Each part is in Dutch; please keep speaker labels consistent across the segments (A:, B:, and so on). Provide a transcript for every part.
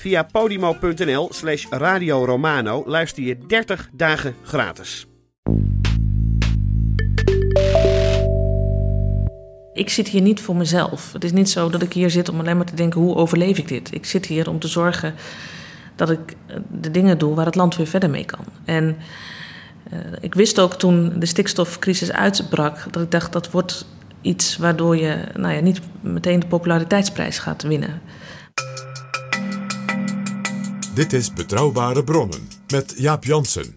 A: Via podimo.nl slash Radio Romano luister je 30 dagen gratis.
B: Ik zit hier niet voor mezelf. Het is niet zo dat ik hier zit om alleen maar te denken: hoe overleef ik dit? Ik zit hier om te zorgen dat ik eh, de dingen doe waar het land weer verder mee kan. En eh, ik wist ook toen de stikstofcrisis uitbrak dat ik dacht dat wordt iets waardoor je nou ja, niet meteen de populariteitsprijs gaat winnen.
C: Dit is Betrouwbare Bronnen met Jaap Jansen.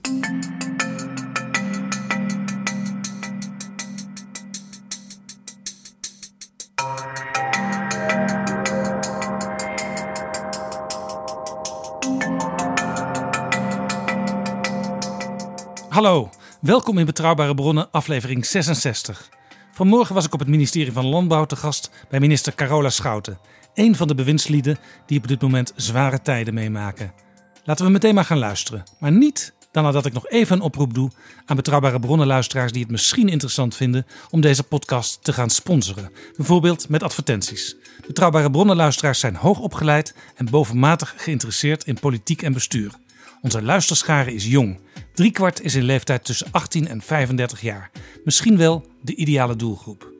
D: Hallo, welkom in Betrouwbare Bronnen, aflevering 66. Vanmorgen was ik op het ministerie van Landbouw te gast bij minister Carola Schouten. Een van de bewindslieden die op dit moment zware tijden meemaken. Laten we meteen maar gaan luisteren. Maar niet dan nadat ik nog even een oproep doe aan Betrouwbare Bronnenluisteraars die het misschien interessant vinden om deze podcast te gaan sponsoren. Bijvoorbeeld met advertenties. Betrouwbare Bronnenluisteraars zijn hoog opgeleid en bovenmatig geïnteresseerd in politiek en bestuur. Onze luisterschare is jong. Driekwart is in leeftijd tussen 18 en 35 jaar. Misschien wel de ideale doelgroep.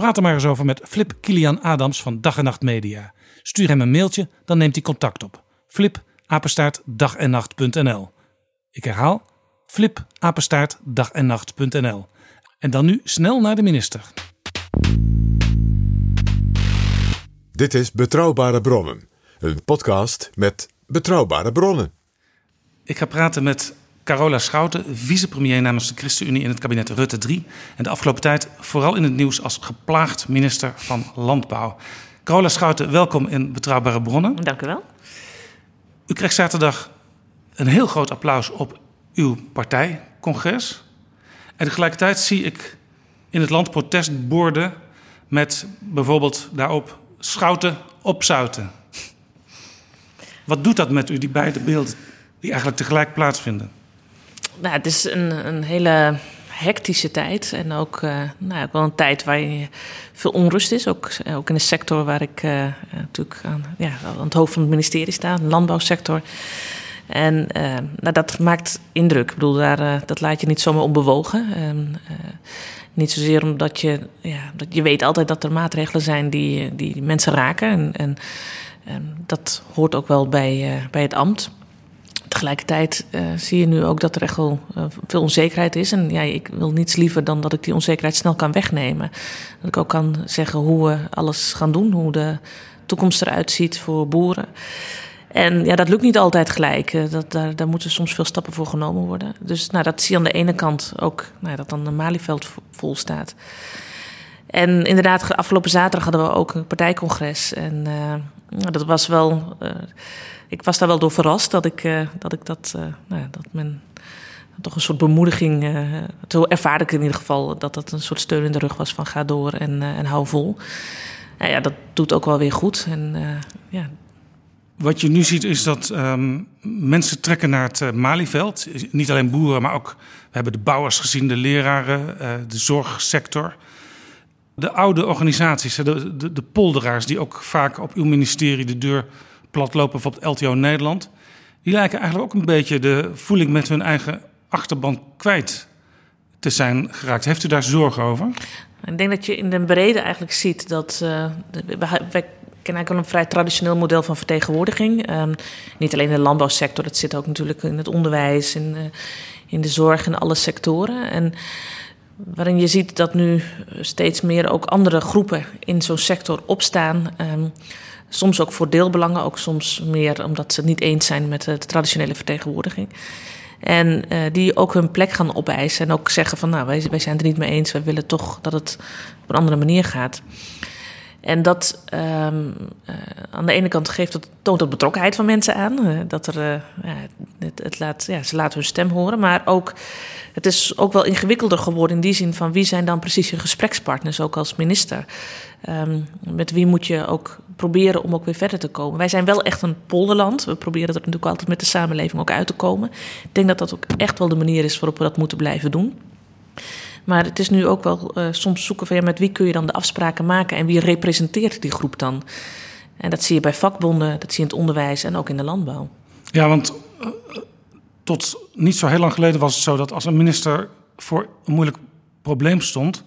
D: Praat er maar eens over met Flip Kilian Adams van Dag en Nacht Media. Stuur hem een mailtje, dan neemt hij contact op. Flip, apenstaart, dagennacht.nl. Ik herhaal, flip, apenstaart, dagennacht.nl. En dan nu snel naar de minister.
C: Dit is Betrouwbare Bronnen, een podcast met betrouwbare bronnen.
D: Ik ga praten met Carola Schouten, vicepremier namens de ChristenUnie in het kabinet Rutte 3. En de afgelopen tijd vooral in het nieuws als geplaagd minister van Landbouw. Carola Schouten, welkom in Betrouwbare Bronnen.
B: Dank u wel.
D: U kreeg zaterdag een heel groot applaus op uw partijcongres. En tegelijkertijd zie ik in het land protestborden met bijvoorbeeld daarop Schouten opzouten. Wat doet dat met u, die beide beelden die eigenlijk tegelijk plaatsvinden?
B: Nou, het is een, een hele hectische tijd. En ook, eh, nou wel een tijd waar veel onrust is. Ook, ook in de sector waar ik eh, natuurlijk aan, ja, aan het hoofd van het ministerie sta, de landbouwsector. En eh, nou, dat maakt indruk. Ik bedoel, daar, eh, dat laat je niet zomaar onbewogen. En, eh, niet zozeer omdat je, ja, dat je weet altijd dat er maatregelen zijn die, die mensen raken. En, en, en dat hoort ook wel bij, bij het ambt. Tegelijkertijd uh, zie je nu ook dat er echt wel uh, veel onzekerheid is. En ja, ik wil niets liever dan dat ik die onzekerheid snel kan wegnemen. Dat ik ook kan zeggen hoe we alles gaan doen, hoe de toekomst eruit ziet voor boeren. En ja, dat lukt niet altijd gelijk. Uh, dat, daar, daar moeten soms veel stappen voor genomen worden. Dus nou, dat zie je aan de ene kant ook, nou, dat dan de Malieveld vol staat. En inderdaad, afgelopen zaterdag hadden we ook een partijcongres. En nou, dat was wel ik was daar wel door verrast dat ik, uh, dat, ik dat, uh, nou ja, dat men toch een soort bemoediging, uh, zo ervaarde ik in ieder geval, dat dat een soort steun in de rug was van ga door en, en hou vol. Nou ja, dat doet ook wel weer goed. En, ja.
D: Wat je nu ziet is dat um, mensen trekken naar het Malieveld. Niet alleen boeren, maar ook, we hebben de bouwers gezien, de leraren, de zorgsector. De oude organisaties, de, de, de polderaars die ook vaak op uw ministerie de deur platlopen, bijvoorbeeld LTO Nederland, die lijken eigenlijk ook een beetje de voeling met hun eigen achterban kwijt te zijn geraakt. Heeft u daar zorgen over?
B: Ik denk dat je in de brede eigenlijk ziet dat uh, wij kennen eigenlijk wel een vrij traditioneel model van vertegenwoordiging. Um, niet alleen in de landbouwsector, dat zit ook natuurlijk in het onderwijs, in, uh, in de zorg in alle sectoren. En waarin je ziet dat nu steeds meer ook andere groepen in zo'n sector opstaan. Ehm, soms ook voor deelbelangen, ook soms meer omdat ze niet eens zijn met de traditionele vertegenwoordiging. En uh, die ook hun plek gaan opeisen en ook zeggen van nou, wij, wij zijn het er niet mee eens, wij willen toch dat het op een andere manier gaat. En dat uh, aan de ene kant geeft dat, toont dat betrokkenheid van mensen aan. Uh, dat er, het, het, laat, ja, ze laten hun stem horen. Maar ook, het is ook wel ingewikkelder geworden in die zin van wie zijn dan precies je gesprekspartners, ook als minister. Um, met wie moet je ook proberen om ook weer verder te komen. Wij zijn wel echt een polderland. We proberen er natuurlijk altijd met de samenleving ook uit te komen. Ik denk dat dat ook echt wel de manier is waarop we dat moeten blijven doen. Maar het is nu ook wel uh, soms zoeken van ja, met wie kun je dan de afspraken maken en wie representeert die groep dan? En dat zie je bij vakbonden, dat zie je in het onderwijs en ook in de landbouw.
D: Ja, want uh, tot niet zo heel lang geleden was het zo dat als een minister voor een moeilijk probleem stond,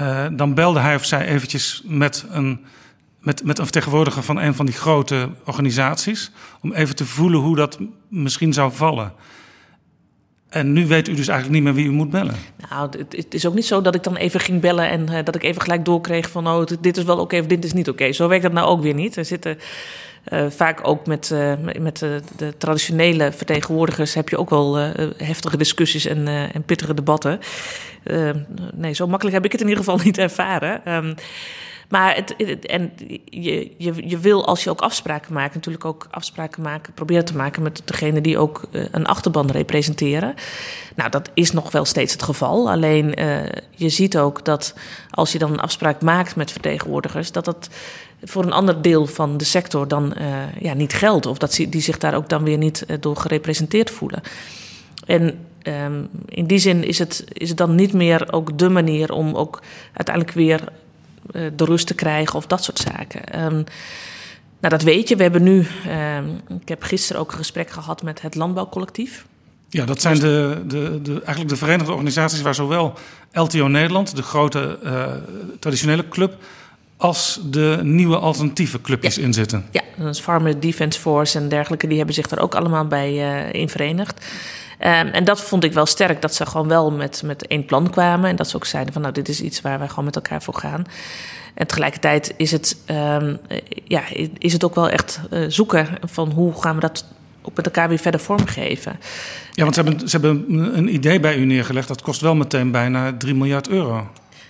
D: uh, dan belde hij of zij eventjes met een, met, met een vertegenwoordiger van een van die grote organisaties, om even te voelen hoe dat misschien zou vallen. En nu weet u dus eigenlijk niet meer wie u moet bellen.
B: Nou, het, is ook niet zo dat ik dan even ging bellen en uh, dat ik even gelijk doorkreeg van oh, dit is wel oké of dit is niet oké. Zo werkt dat nou ook weer niet. Er zitten uh, vaak ook met, uh, met de, de, traditionele vertegenwoordigers heb je ook wel heftige discussies en, en pittige debatten. nee, zo makkelijk heb ik het in ieder geval niet ervaren. Um, maar het, en je, je, je wil als je ook afspraken maakt, natuurlijk ook afspraken maken, proberen te maken met degene die ook uh, een achterban representeren. Nou, dat is nog wel steeds het geval. Alleen uh, je ziet ook dat als je dan een afspraak maakt met vertegenwoordigers, dat dat voor een ander deel van de sector dan uh, ja, niet geldt. Of dat die zich daar ook dan weer niet door gerepresenteerd voelen. En um, in die zin is het, is het dan niet meer ook de manier om ook uiteindelijk weer uh, de rust te krijgen of dat soort zaken. Um, nou, dat weet je. We hebben nu, um, ik heb gisteren ook een gesprek gehad met het Landbouwcollectief.
D: Ja, dat zijn de, de, de, eigenlijk de verenigde organisaties waar zowel LTO Nederland, de grote uh, traditionele club, als de nieuwe alternatieve clubjes
B: ja.
D: in zitten.
B: Ja, dat is Farmer Defence Force en dergelijke, die hebben zich daar ook allemaal bij uh, in verenigd. Um, en dat vond ik wel sterk, dat ze gewoon wel met, met één plan kwamen. En dat ze ook zeiden van nou, dit is iets waar wij gewoon met elkaar voor gaan. En tegelijkertijd is het, um, ja, is het ook wel echt uh, zoeken van hoe gaan we dat ook met elkaar weer verder vormgeven.
D: Ja, want ze hebben, ze hebben een idee bij u neergelegd. Dat kost wel meteen bijna 3 miljard euro.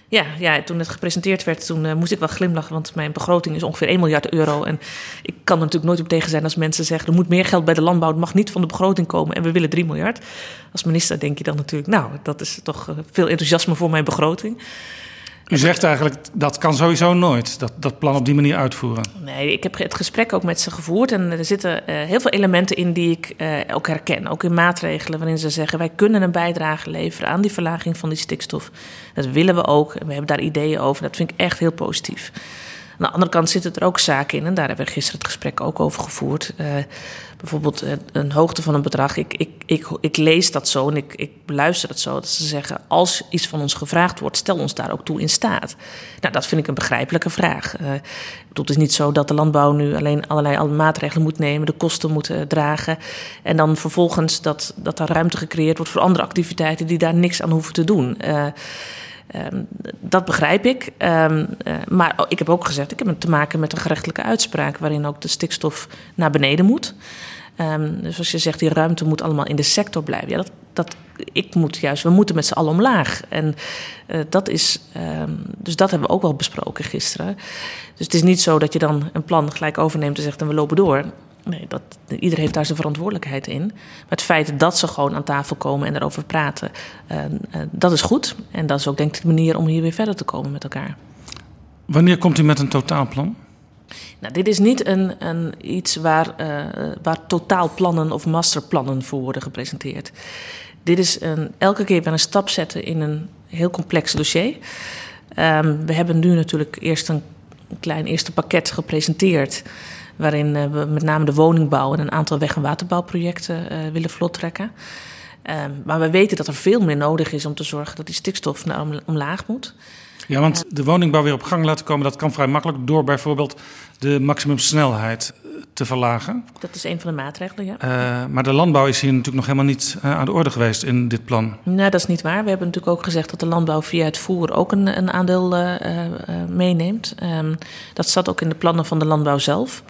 B: Ja, ja, toen het gepresenteerd werd, toen uh, moest ik wel glimlachen. Want mijn begroting is ongeveer 1 miljard euro. En ik kan er natuurlijk nooit op tegen zijn als mensen zeggen... er moet meer geld bij de landbouw, het mag niet van de begroting komen... en we willen 3 miljard. Als minister denk je dan natuurlijk... nou, dat is toch uh, veel enthousiasme voor mijn begroting.
D: U zegt eigenlijk, dat kan sowieso nooit, dat, dat plan op die manier uitvoeren.
B: Nee, ik heb het gesprek ook met ze gevoerd. En er zitten uh, heel veel elementen in die ik uh, ook herken. Ook in maatregelen waarin ze zeggen, wij kunnen een bijdrage leveren aan die verlaging van die stikstof. Dat willen we ook. En we hebben daar ideeën over. Dat vind ik echt heel positief. Aan de andere kant zitten er ook zaken in, en daar hebben we gisteren het gesprek ook over gevoerd. Uh, bijvoorbeeld een, een, hoogte van een bedrag. Ik, ik, ik, ik lees dat zo en ik, ik beluister dat zo. Dat ze zeggen, als iets van ons gevraagd wordt, stel ons daar ook toe in staat. Nou, dat vind ik een begrijpelijke vraag. Uh, het is niet zo dat de landbouw nu alleen allerlei maatregelen moet nemen, de kosten moet uh, dragen. En dan vervolgens dat, dat daar ruimte gecreëerd wordt voor andere activiteiten die daar niks aan hoeven te doen. Um, dat begrijp ik. Uh, maar ik heb ook gezegd, ik heb te maken met een gerechtelijke uitspraak waarin ook de stikstof naar beneden moet. Um, dus als je zegt, die ruimte moet allemaal in de sector blijven. Ja, dat, dat, ik moet juist, we moeten met z'n allen omlaag. En uh, dat is, dus dat hebben we ook wel besproken gisteren. Dus het is niet zo dat je dan een plan gelijk overneemt en zegt, en we lopen door. Nee, dat, ieder heeft daar zijn verantwoordelijkheid in. Maar het feit dat ze gewoon aan tafel komen en erover praten, uh, uh, dat is goed. En dat is ook denk ik de manier om hier weer verder te komen met elkaar.
D: Wanneer komt u met een totaalplan?
B: Nou, dit is niet een, een iets waar, uh, waar totaalplannen of masterplannen voor worden gepresenteerd. Dit is een, elke keer weer een stap zetten in een heel complex dossier. Um, we hebben nu natuurlijk eerst een klein eerste pakket gepresenteerd waarin uh, we met name de woningbouw en een aantal weg- en waterbouwprojecten uh, willen vlottrekken. Um, maar we weten dat er veel meer nodig is om te zorgen dat die stikstof naar om, omlaag moet.
D: Ja, want de woningbouw weer op gang laten komen, dat kan vrij makkelijk door bijvoorbeeld de maximumsnelheid. te verlagen.
B: Dat is een van de maatregelen, ja.
D: Uh, maar de landbouw is hier natuurlijk nog helemaal niet uh, aan de orde geweest in dit plan.
B: Nee, dat is niet waar. We hebben natuurlijk ook gezegd dat de landbouw via het voer ook een, een aandeel uh, meeneemt. Um, dat zat ook in de plannen van de landbouw zelf.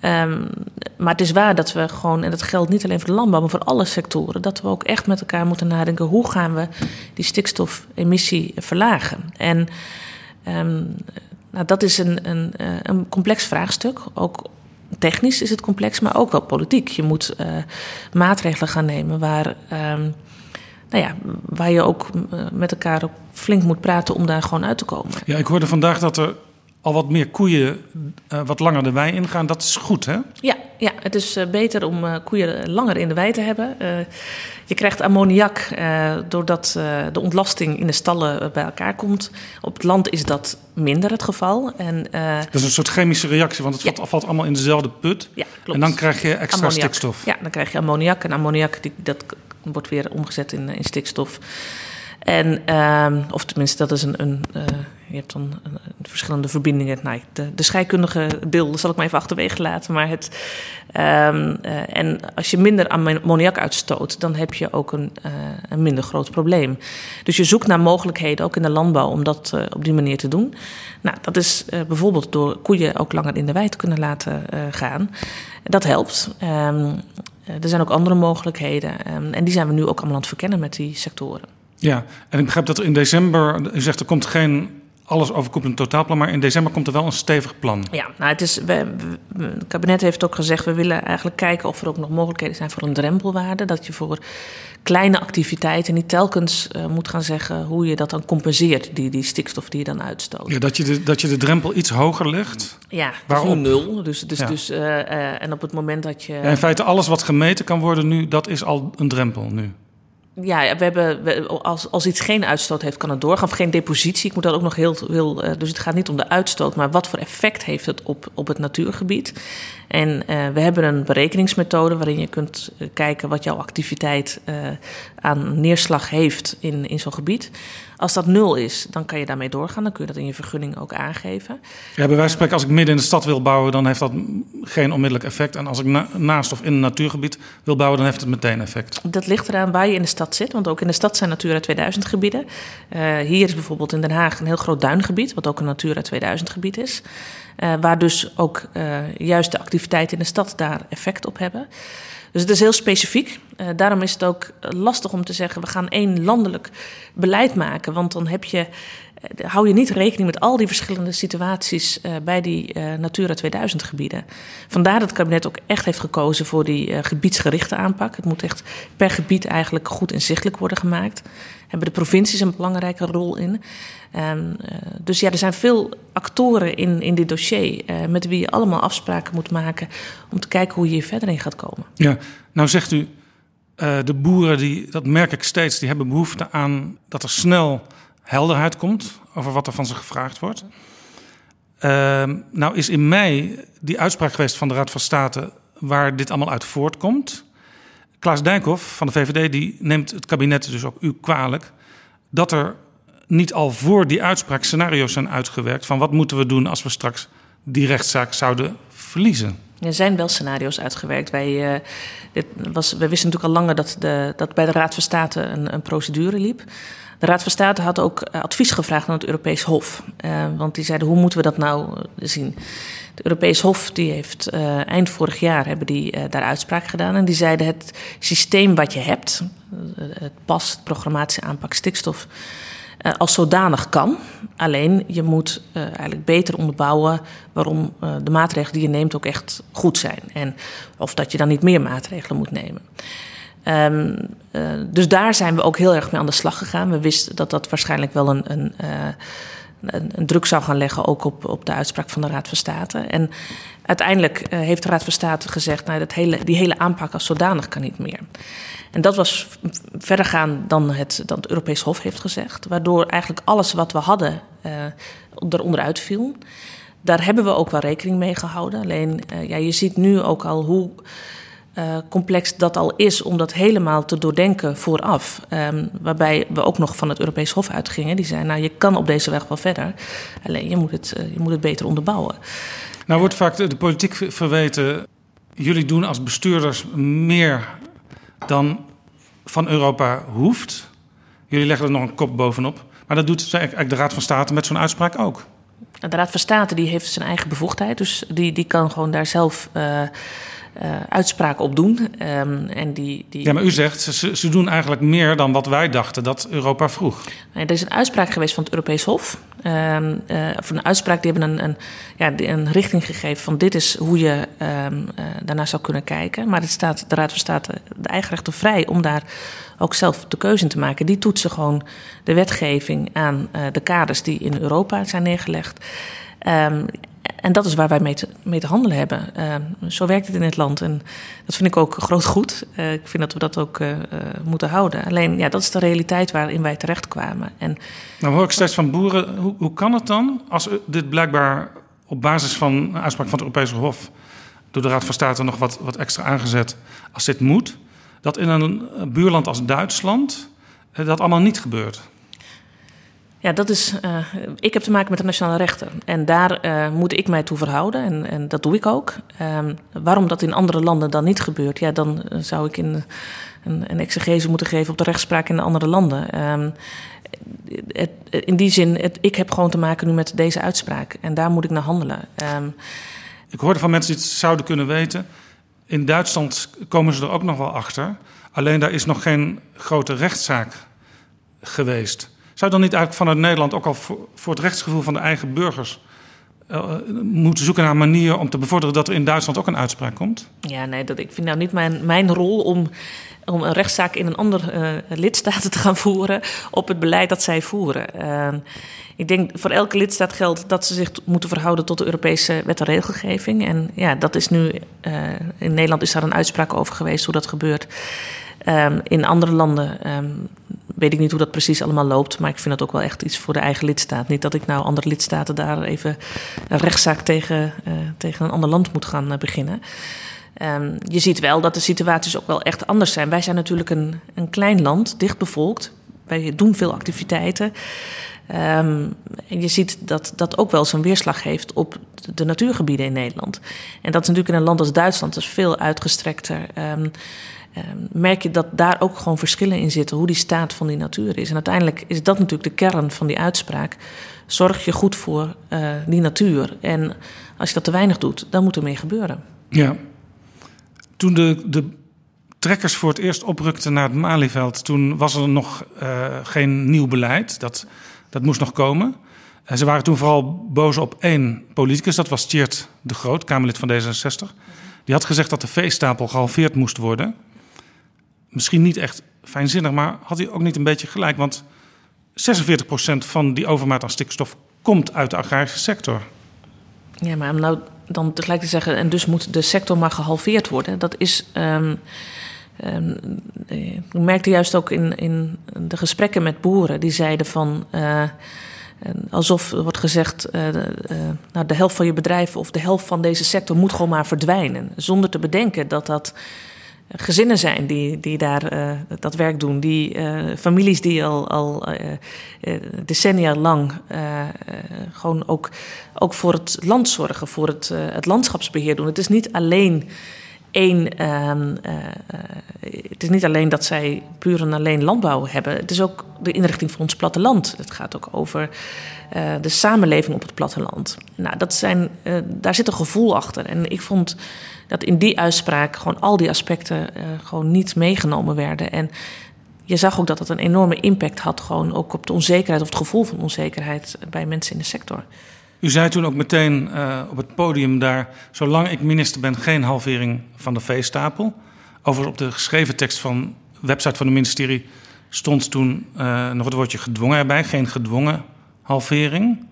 B: Um, maar het is waar dat we gewoon, en dat geldt niet alleen voor de landbouw, maar voor alle sectoren, dat we ook echt met elkaar moeten nadenken hoe gaan we die stikstofemissie verlagen. En um, nou, dat is een, een, een complex vraagstuk. Ook technisch is het complex, maar ook wel politiek. Je moet uh, maatregelen gaan nemen waar, um, nou ja, waar je ook met elkaar flink moet praten om daar gewoon uit te komen.
D: Ja, ik hoorde vandaag dat er al wat meer koeien uh, wat langer de wei ingaan. Dat is goed, hè?
B: Ja, ja het is uh, beter om uh, koeien langer in de wei te hebben. je krijgt ammoniak doordat de ontlasting in de stallen bij elkaar komt. Op het land is dat minder het geval. En,
D: dat is een soort chemische reactie, want het ja. valt allemaal in dezelfde put.
B: Ja, klopt.
D: En dan krijg je extra
B: ammoniak.
D: stikstof.
B: Ja, dan krijg je ammoniak. En ammoniak die, dat wordt weer omgezet in, in stikstof. En, uh, of tenminste, dat is een. een uh, je hebt dan verschillende verbindingen. Nou, de, de scheikundige beelden zal ik maar even achterwege laten. Maar het, um, uh, en als je minder ammoniak uitstoot, dan heb je ook een, uh, een minder groot probleem. Dus je zoekt naar mogelijkheden, ook in de landbouw, om dat op die manier te doen. Nou, dat is bijvoorbeeld door koeien ook langer in de wei te kunnen laten gaan. Dat helpt. Um, er zijn ook andere mogelijkheden. En die zijn we nu ook allemaal aan het verkennen met die sectoren.
D: Ja, en ik begrijp dat er in december, u zegt er komt geen alles overkoepelend totaalplan, maar in december komt er wel een stevig plan.
B: Ja, nou het, is, we, we, het kabinet heeft ook gezegd, we willen eigenlijk kijken of er ook nog mogelijkheden zijn voor een drempelwaarde. Dat je voor kleine activiteiten niet telkens uh, moet gaan zeggen hoe je dat dan compenseert, die, die stikstof die je dan uitstoot.
D: Ja, dat je de, dat je de drempel iets hoger legt?
B: Ja, waarom nul. Dus, dus, ja. dus, uh, uh, en op het moment dat je... Ja,
D: in feite alles wat gemeten kan worden nu, dat is al een drempel nu.
B: Ja, we hebben, als, als iets geen uitstoot heeft, kan het doorgaan. Of geen depositie. Ik moet dat ook nog heel. heel uh, dus het gaat niet om de uitstoot, maar wat voor effect heeft het op, op het natuurgebied. En uh, we hebben een berekeningsmethode waarin je kunt kijken wat jouw activiteit aan neerslag heeft in, in zo'n gebied. Als dat nul is, dan kan je daarmee doorgaan. Dan kun je dat in je vergunning ook aangeven.
D: Ja, bij wijze van spreken, als ik midden in de stad wil bouwen, dan heeft dat geen onmiddellijk effect. En als ik na, naast of in een natuurgebied wil bouwen, dan heeft het meteen effect.
B: Dat ligt eraan waar je in de stad zit. Want ook in de stad zijn Natura 2000 gebieden. Uh, hier is bijvoorbeeld in Den Haag een heel groot duingebied, wat ook een Natura 2000 gebied is. Uh, waar dus ook uh, juist de activiteiten in de stad daar effect op hebben. Dus het is heel specifiek. Uh, daarom is het ook lastig om te zeggen: we gaan één landelijk beleid maken. Want dan heb je, uh, hou je niet rekening met al die verschillende situaties bij die Natura 2000 gebieden. Vandaar dat het kabinet ook echt heeft gekozen voor die gebiedsgerichte aanpak. Het moet echt per gebied eigenlijk goed inzichtelijk worden gemaakt. Hebben de provincies een belangrijke rol in. Um, dus ja, er zijn veel actoren in, in dit dossier uh, met wie je allemaal afspraken moet maken om te kijken hoe je hier verder in gaat komen.
D: Ja, nou zegt u, uh, de boeren, die, dat merk ik steeds, die hebben behoefte aan dat er snel helderheid komt over wat er van ze gevraagd wordt. Uh, nou is in mei die uitspraak geweest van de Raad van State waar dit allemaal uit voortkomt. Klaas Dijkhoff van de VVD die neemt het kabinet dus ook u kwalijk dat er niet al voor die uitspraak scenario's zijn uitgewerkt van wat moeten we doen als we straks die rechtszaak zouden verliezen?
B: Er zijn wel scenario's uitgewerkt. Wij, uh, dit was, wisten natuurlijk al langer dat, de, dat bij de Raad van State een, een procedure liep. De Raad van State had ook advies gevraagd aan het Europees Hof. Uh, want die zeiden, hoe moeten we dat nou zien? Het Europees Hof die heeft eind vorig jaar hebben die, daar uitspraak gedaan. En die zeiden het systeem wat je hebt, het PAS, het programmatische aanpak stikstof, als zodanig kan. Alleen je moet eigenlijk beter onderbouwen waarom de maatregelen die je neemt ook echt goed zijn. En of dat je dan niet meer maatregelen moet nemen. Um, dus daar zijn we ook heel erg mee aan de slag gegaan. We wisten dat dat waarschijnlijk wel een, een, een, een druk zou gaan leggen, ook op, op de uitspraak van de Raad van State. En uiteindelijk heeft de Raad van State gezegd: nou, dat hele, die hele aanpak als zodanig kan niet meer. En dat was verder gaan dan het, dan het Europees Hof heeft gezegd. Waardoor eigenlijk alles wat we hadden uh, eronder uitviel. Daar hebben we ook wel rekening mee gehouden. Alleen, uh, ja, je ziet nu ook al hoe uh, complex dat al is om dat helemaal te doordenken vooraf. Um, waarbij we ook nog van het Europees Hof uitgingen. Die zei, nou je kan op deze weg wel verder. Alleen je moet het, uh, je moet het beter onderbouwen.
D: Nou wordt vaak de, de politiek verweten... jullie doen als bestuurders meer dan van Europa hoeft. Jullie leggen er nog een kop bovenop. Maar dat doet eigenlijk de Raad van State met zo'n uitspraak ook.
B: De Raad van State die heeft zijn eigen bevoegdheid. Dus die, die kan gewoon daar zelf... Uh, uh, uitspraken op doen. Um, en die, die...
D: Ja, maar u zegt, ze, ze doen eigenlijk meer dan wat wij dachten dat Europa vroeg.
B: Nee, er is een uitspraak geweest van het Europees Hof. Um, uh, of een uitspraak, die hebben een, een, ja, een richting gegeven van dit is hoe je um, uh, daarnaar zou kunnen kijken. Maar het staat, de Raad van State de eigen rechter vrij om daar ook zelf de keuze in te maken. Die toetsen gewoon de wetgeving aan de kaders die in Europa zijn neergelegd. Um, en dat is waar wij mee te, mee te handelen hebben. Uh, zo werkt het in het land. En dat vind ik ook groot goed. Uh, ik vind dat we dat ook uh, moeten houden. Alleen, ja, dat is de realiteit waarin wij terechtkwamen. En,
D: nou hoor ik steeds van boeren, hoe, hoe kan het dan als dit blijkbaar op basis van een uitspraak van het Europese Hof door de Raad van State nog wat, wat extra aangezet, als dit moet, dat in een buurland als Duitsland dat allemaal niet gebeurt?
B: Ja, dat is. Uh, ik heb te maken met de nationale rechter. En daar uh, moet ik mij toe verhouden. En, en dat doe ik ook. Um, waarom dat in andere landen dan niet gebeurt, ja, dan zou ik in, een, een exegese moeten geven op de rechtspraak in de andere landen. Um, in die zin, het, ik heb gewoon te maken nu met deze uitspraak. En daar moet ik naar handelen. Um,
D: ik hoorde van mensen die het zouden kunnen weten. In Duitsland komen ze er ook nog wel achter. Alleen daar is nog geen grote rechtszaak geweest. Zou dan niet eigenlijk vanuit Nederland ook al voor, het rechtsgevoel van de eigen burgers uh, moeten zoeken naar een manier om te bevorderen dat er in Duitsland ook een uitspraak komt?
B: Ja, nee, dat, ik vind nou niet mijn, mijn rol om, om een rechtszaak in een ander uh, lidstaat te gaan voeren op het beleid dat zij voeren. Uh, ik denk voor elke lidstaat geldt dat ze zich moeten verhouden tot de Europese wet en regelgeving. En ja, dat is nu, in Nederland is daar een uitspraak over geweest hoe dat gebeurt. Um, in andere landen um, weet ik niet hoe dat precies allemaal loopt. Maar ik vind dat ook wel echt iets voor de eigen lidstaat. Niet dat ik nou andere lidstaten daar even een rechtszaak tegen, uh, tegen een ander land moet gaan uh, beginnen. Um, je ziet wel dat de situaties ook wel echt anders zijn. Wij zijn natuurlijk een, een klein land, dichtbevolkt. Wij doen veel activiteiten. Um, en je ziet dat dat ook wel zijn weerslag heeft op de natuurgebieden in Nederland. En dat is natuurlijk in een land als Duitsland, is veel uitgestrekter. Um, merk je dat daar ook gewoon verschillen in zitten, hoe die staat van die natuur is. En uiteindelijk is dat natuurlijk de kern van die uitspraak. Zorg je goed voor uh, die natuur. En als je dat te weinig doet, dan moet er meer gebeuren.
D: Ja. Toen de, de trekkers voor het eerst oprukten naar het Malieveld, toen was er nog uh, geen nieuw beleid. Dat, dat moest nog komen. En ze waren toen vooral boos op één politicus, dat was Tjeerd de Groot, Kamerlid van D66. Die had gezegd dat de veestapel gehalveerd moest worden misschien niet echt fijnzinnig, maar had hij ook niet een beetje gelijk? Want 46% van die overmaat aan stikstof komt uit de agrarische sector.
B: Ja, maar om nou dan tegelijk te zeggen, en dus moet de sector maar gehalveerd worden, dat is. Um, um, ik merkte juist ook in, in de gesprekken met boeren, die zeiden van. Uh, alsof er wordt gezegd, uh, nou, de helft van je bedrijf of de helft van deze sector moet gewoon maar verdwijnen. Zonder te bedenken dat dat gezinnen zijn die, die daar uh, dat werk doen. Die uh, families die al, al uh, decennia lang gewoon ook, ook voor het land zorgen, voor het, het landschapsbeheer doen. Het is niet alleen één. Uh, het is niet alleen dat zij puur en alleen landbouw hebben. Het is ook de inrichting van ons platteland. Het gaat ook over uh, de samenleving op het platteland. Nou, dat zijn, daar zit een gevoel achter. En ik vond dat in die uitspraak gewoon al die aspecten gewoon niet meegenomen werden. En je zag ook dat het een enorme impact had, gewoon ook op de onzekerheid of het gevoel van onzekerheid bij mensen in de sector.
D: U zei toen ook meteen uh, op het podium daar... zolang ik minister ben, geen halvering van de veestapel. Overigens op de geschreven tekst van de website van het ministerie... stond toen uh, nog het woordje gedwongen erbij. Geen gedwongen halvering.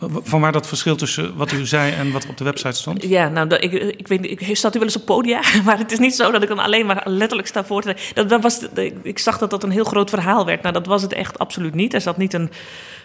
D: Van waar dat verschil tussen wat u zei en wat op de website stond?
B: Ja, nou, ik, ik weet ik staat u wel eens op podia, maar het is niet zo dat ik dan alleen maar letterlijk sta voor te... Dat, dat was, ik zag dat dat een heel groot verhaal werd. Nou, dat was het echt absoluut niet. Er zat niet een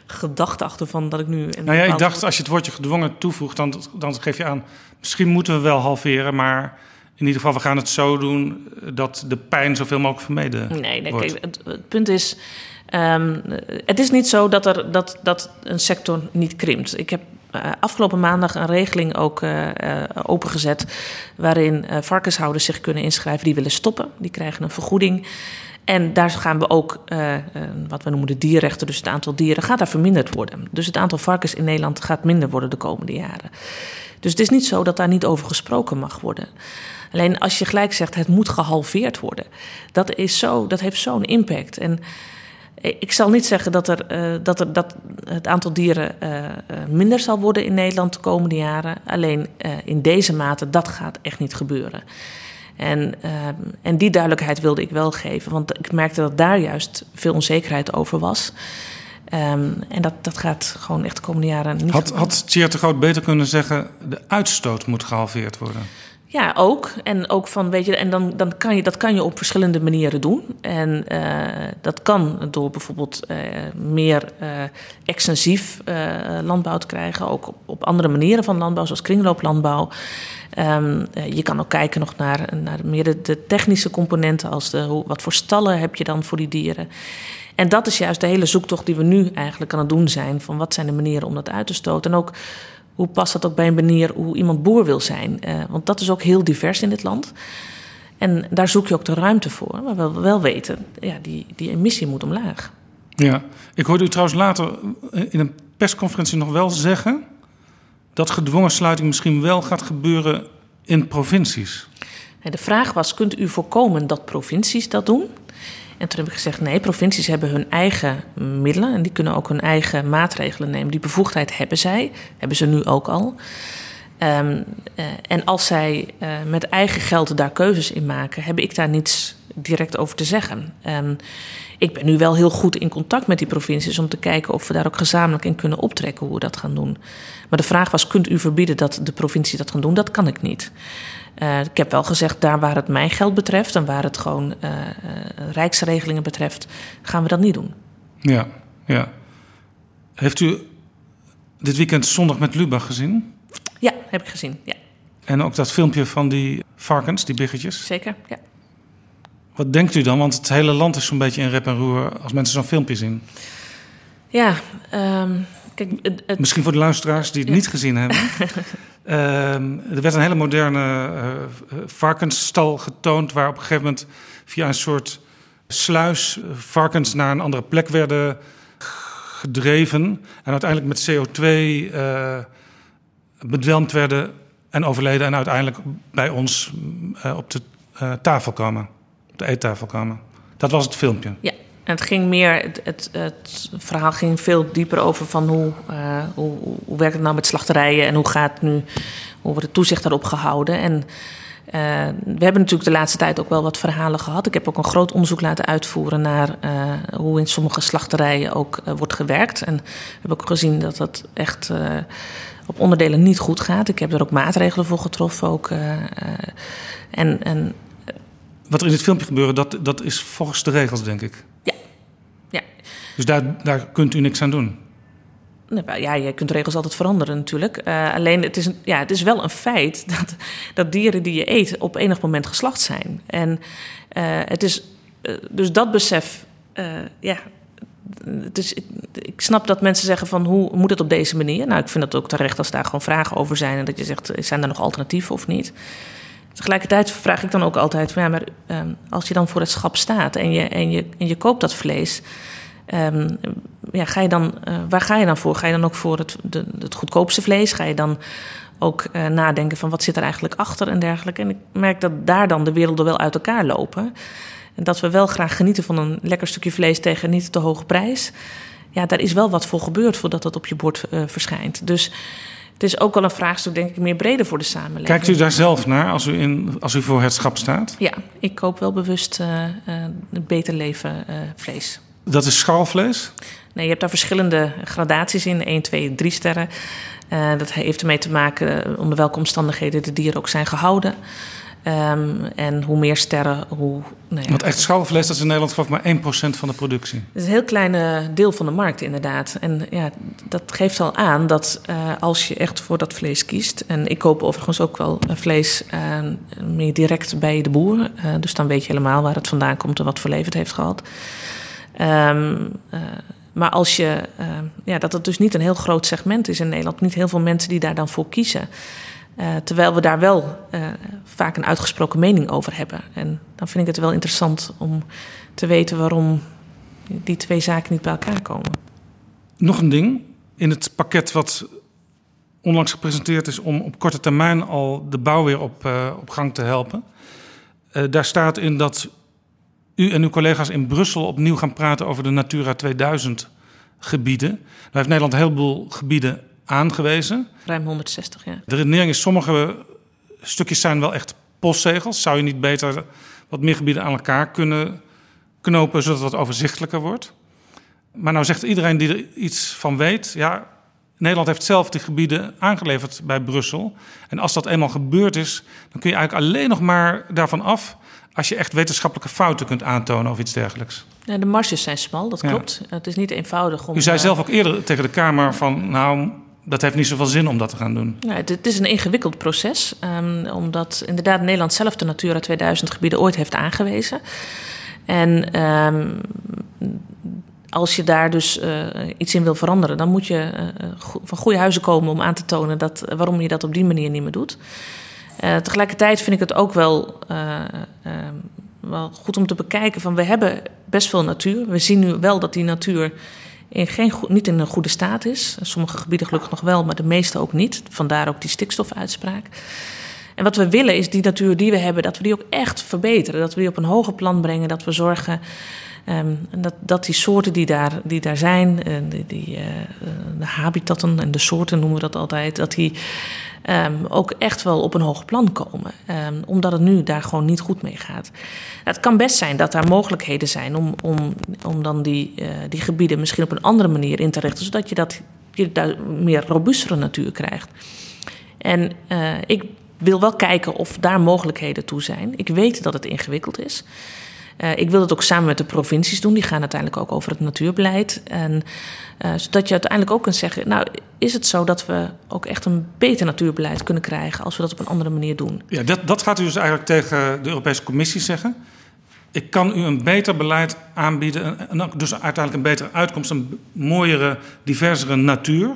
B: gedachte achter van dat ik nu...
D: Een nou ja, ik dacht als je het woordje gedwongen toevoegt, dan, dan geef je aan... misschien moeten we wel halveren, maar in ieder geval, we gaan het zo doen dat de pijn zoveel mogelijk vermeden
B: Nee, nee
D: wordt.
B: kijk, het, het punt is... ehm, het is niet zo dat, er, dat, dat een sector niet krimpt. Ik heb eh, afgelopen maandag een regeling ook eh, eh, opengezet... waarin eh, varkenshouders zich kunnen inschrijven die willen stoppen. Die krijgen een vergoeding. En daar gaan we ook, eh, eh, wat we noemen de dierrechten... dus het aantal dieren gaat daar verminderd worden. Dus het aantal varkens in Nederland gaat minder worden de komende jaren. Dus het is niet zo dat daar niet over gesproken mag worden. Alleen als je gelijk zegt het moet gehalveerd worden, dat, is zo, dat heeft zo'n impact. En ik zal niet zeggen dat, er, uh, dat, er, dat het aantal dieren uh, minder zal worden in Nederland de komende jaren. Alleen uh, in deze mate, dat gaat echt niet gebeuren. En, en die duidelijkheid wilde ik wel geven, want ik merkte dat daar juist veel onzekerheid over was. Um, en dat, dat gaat gewoon echt de komende jaren niet
D: Had, had Tjeerd de Groot beter kunnen zeggen... de uitstoot moet gehalveerd worden?
B: Ja, ook. En ook van, weet je, en dan, dan kan je dat kan je op verschillende manieren doen. En uh, dat kan door bijvoorbeeld uh, meer uh, extensief landbouw te krijgen. Ook op, op, andere manieren van landbouw, zoals kringlooplandbouw. Um, je kan ook kijken nog naar, naar meer de, de technische componenten, als de, wat voor stallen heb je dan voor die dieren. En dat is juist de hele zoektocht die we nu eigenlijk aan het doen zijn. Van wat zijn de manieren om dat uit te stoten. En ook hoe past dat ook bij een manier hoe iemand boer wil zijn? Uh, want dat is ook heel divers in dit land. En daar zoek je ook de ruimte voor. Maar we wel weten, ja, die, die emissie moet omlaag.
D: Ja, ik hoorde u trouwens later in een persconferentie nog wel zeggen... dat gedwongen sluiting misschien wel gaat gebeuren in provincies.
B: De vraag was, kunt u voorkomen dat provincies dat doen? En toen heb ik gezegd: nee, provincies hebben hun eigen middelen en die kunnen ook hun eigen maatregelen nemen. Die bevoegdheid hebben zij, hebben ze nu ook al. Um, uh, en als zij uh, met eigen geld daar keuzes in maken, heb ik daar niets direct over te zeggen. Um, ik ben nu wel heel goed in contact met die provincies om te kijken of we daar ook gezamenlijk in kunnen optrekken hoe we dat gaan doen. Maar de vraag was: kunt u verbieden dat de provincie dat gaan doen? Dat kan ik niet. Uh, ik heb wel gezegd, daar waar het mijn geld betreft en waar het gewoon uh, rijksregelingen betreft, gaan we dat niet doen.
D: Ja, ja. Heeft u dit weekend zondag met Lubach gezien?
B: Ja, heb ik gezien. Ja.
D: En ook dat filmpje van die varkens, die biggetjes?
B: Zeker, ja.
D: Wat denkt u dan? Want het hele land is zo'n beetje in rep en roer als mensen zo'n filmpje zien.
B: Ja, um, kijk, het, het...
D: Misschien voor de luisteraars die het ja. niet gezien hebben. Um, er werd een hele moderne uh, varkensstal getoond, waar op een gegeven moment via een soort sluis varkens naar een andere plek werden gedreven. En uiteindelijk met CO2 uh, bedwelmd werden en overleden. En uiteindelijk bij ons uh, op de tafel kwamen, op de eettafel kwamen. Dat was het filmpje.
B: Ja. En het ging meer, het, het, het, verhaal ging veel dieper over van hoe, uh, hoe, hoe werkt het nou met slachterijen en hoe gaat nu, hoe wordt het toezicht daarop gehouden. En uh, we hebben natuurlijk de laatste tijd ook wel wat verhalen gehad. Ik heb ook een groot onderzoek laten uitvoeren naar uh, hoe in sommige slachterijen ook wordt gewerkt. En we hebben ook gezien dat dat echt op onderdelen niet goed gaat. Ik heb er ook maatregelen voor getroffen. Ook, en, en
D: wat er in dit filmpje gebeurde, dat, dat is volgens de regels, denk ik.
B: Ja. ja.
D: Dus daar, daar kunt u niks aan doen?
B: Ja, je kunt regels altijd veranderen natuurlijk. Uh, alleen het is, ja, het is wel een feit dat, dat dieren die je eet op enig moment geslacht zijn. En uh, het is, uh, dus dat besef, ja, het is, ik, ik, snap dat mensen zeggen van hoe moet het op deze manier? Nou, ik vind het ook terecht als daar gewoon vragen over zijn en dat je zegt, zijn er nog alternatieven of niet? Tegelijkertijd vraag ik dan ook altijd: ja, maar um, als je dan voor het schap staat en je, en je, en je koopt dat vlees, um, ja, ga je dan, uh, waar ga je dan voor? Ga je dan ook voor het, het goedkoopste vlees? Ga je dan ook uh, nadenken van wat zit er eigenlijk achter en dergelijke? En ik merk dat daar dan de werelden wel uit elkaar lopen. En dat we wel graag genieten van een lekker stukje vlees tegen niet te hoge prijs. Ja, daar is wel wat voor gebeurd voordat dat op je bord uh, verschijnt. Dus het is ook wel een vraagstuk, denk ik, meer breder voor de samenleving.
D: Kijkt u daar zelf naar als u, in, als u voor het schap staat?
B: Ja, ik koop wel bewust uh, uh, beter leven uh, vlees.
D: Dat is schalvlees?
B: Nee, je hebt daar verschillende gradaties in. 1, 2, 3 sterren. Dat heeft ermee te maken onder welke omstandigheden de dieren ook zijn gehouden. Um, en hoe meer sterren, hoe.
D: Nou ja, Want echt schouwvlees, dat is in Nederland geloof ik maar 1% van de productie.
B: Het is een heel klein deel van de markt, inderdaad. En ja, dat geeft al aan dat uh, als je echt voor dat vlees kiest. En ik koop overigens ook wel vlees uh, meer direct bij de boer. Uh, dus dan weet je helemaal waar het vandaan komt en wat voor leven het heeft gehad. Um, maar als je, ja, dat het dus niet een heel groot segment is in Nederland, niet heel veel mensen die daar dan voor kiezen. Uh, terwijl we daar wel uh, vaak een uitgesproken mening over hebben. En dan vind ik het wel interessant om te weten waarom die twee zaken niet bij elkaar komen.
D: Nog een ding. In het pakket wat onlangs gepresenteerd is om op korte termijn al de bouw weer op, uh, op gang te helpen. daar staat in dat u en uw collega's in Brussel opnieuw gaan praten over de Natura 2000 gebieden. Daar heeft Nederland een heleboel gebieden aangewezen.
B: Ruim 160, ja.
D: De redenering is, sommige stukjes zijn wel echt postzegels. Zou je niet beter wat meer gebieden aan elkaar kunnen knopen, zodat het wat overzichtelijker wordt? Maar nou zegt iedereen die er iets van weet, ja, Nederland heeft zelf die gebieden aangeleverd bij Brussel. En als dat eenmaal gebeurd is, dan kun je eigenlijk alleen nog maar daarvan af als je echt wetenschappelijke fouten kunt aantonen of iets dergelijks.
B: Ja, de marges zijn smal, dat klopt. Het is niet eenvoudig om.
D: U zei zelf ook eerder tegen de Kamer van, nou, dat heeft niet zoveel zin om dat te gaan doen.
B: Het, is een ingewikkeld proces, um, omdat inderdaad Nederland zelf de Natura 2000 gebieden ooit heeft aangewezen. En um, als je daar dus uh, iets in wil veranderen, dan moet je uh, van goede huizen komen om aan te tonen dat, waarom je dat op die manier niet meer doet. Tegelijkertijd vind ik het ook wel, ehm, wel goed om te bekijken van we hebben best veel natuur. We zien nu wel dat die natuur in geen, niet in een goede staat is. Sommige gebieden gelukkig nog wel, maar de meeste ook niet. Vandaar ook die stikstofuitspraak. En wat we willen is die natuur die we hebben, dat we die ook echt verbeteren. Dat we die op een hoger plan brengen. Dat we zorgen um, dat, dat die soorten die daar, die daar zijn, uh, die, die uh, de habitatten en de soorten noemen we dat altijd, dat die um, ook echt wel op een hoger plan komen. Um, omdat het nu daar gewoon niet goed mee gaat. Het kan best zijn dat daar mogelijkheden zijn om, om, om dan die, uh, die gebieden misschien op een andere manier in te richten, zodat je, dat, je daar meer robuustere natuur krijgt. En uh, ik wil wel kijken of daar mogelijkheden toe zijn. Ik weet dat het ingewikkeld is. Uh, ik wil het ook samen met de provincies doen. Die gaan uiteindelijk ook over het natuurbeleid. En, uh, zodat je uiteindelijk ook kunt zeggen: Nou, is het zo dat we ook echt een beter natuurbeleid kunnen krijgen als we dat op een andere manier doen?
D: Ja, dat, dat gaat u dus eigenlijk tegen de Europese Commissie zeggen. Ik kan u een beter beleid aanbieden, en dus uiteindelijk een betere uitkomst, een mooiere, diversere natuur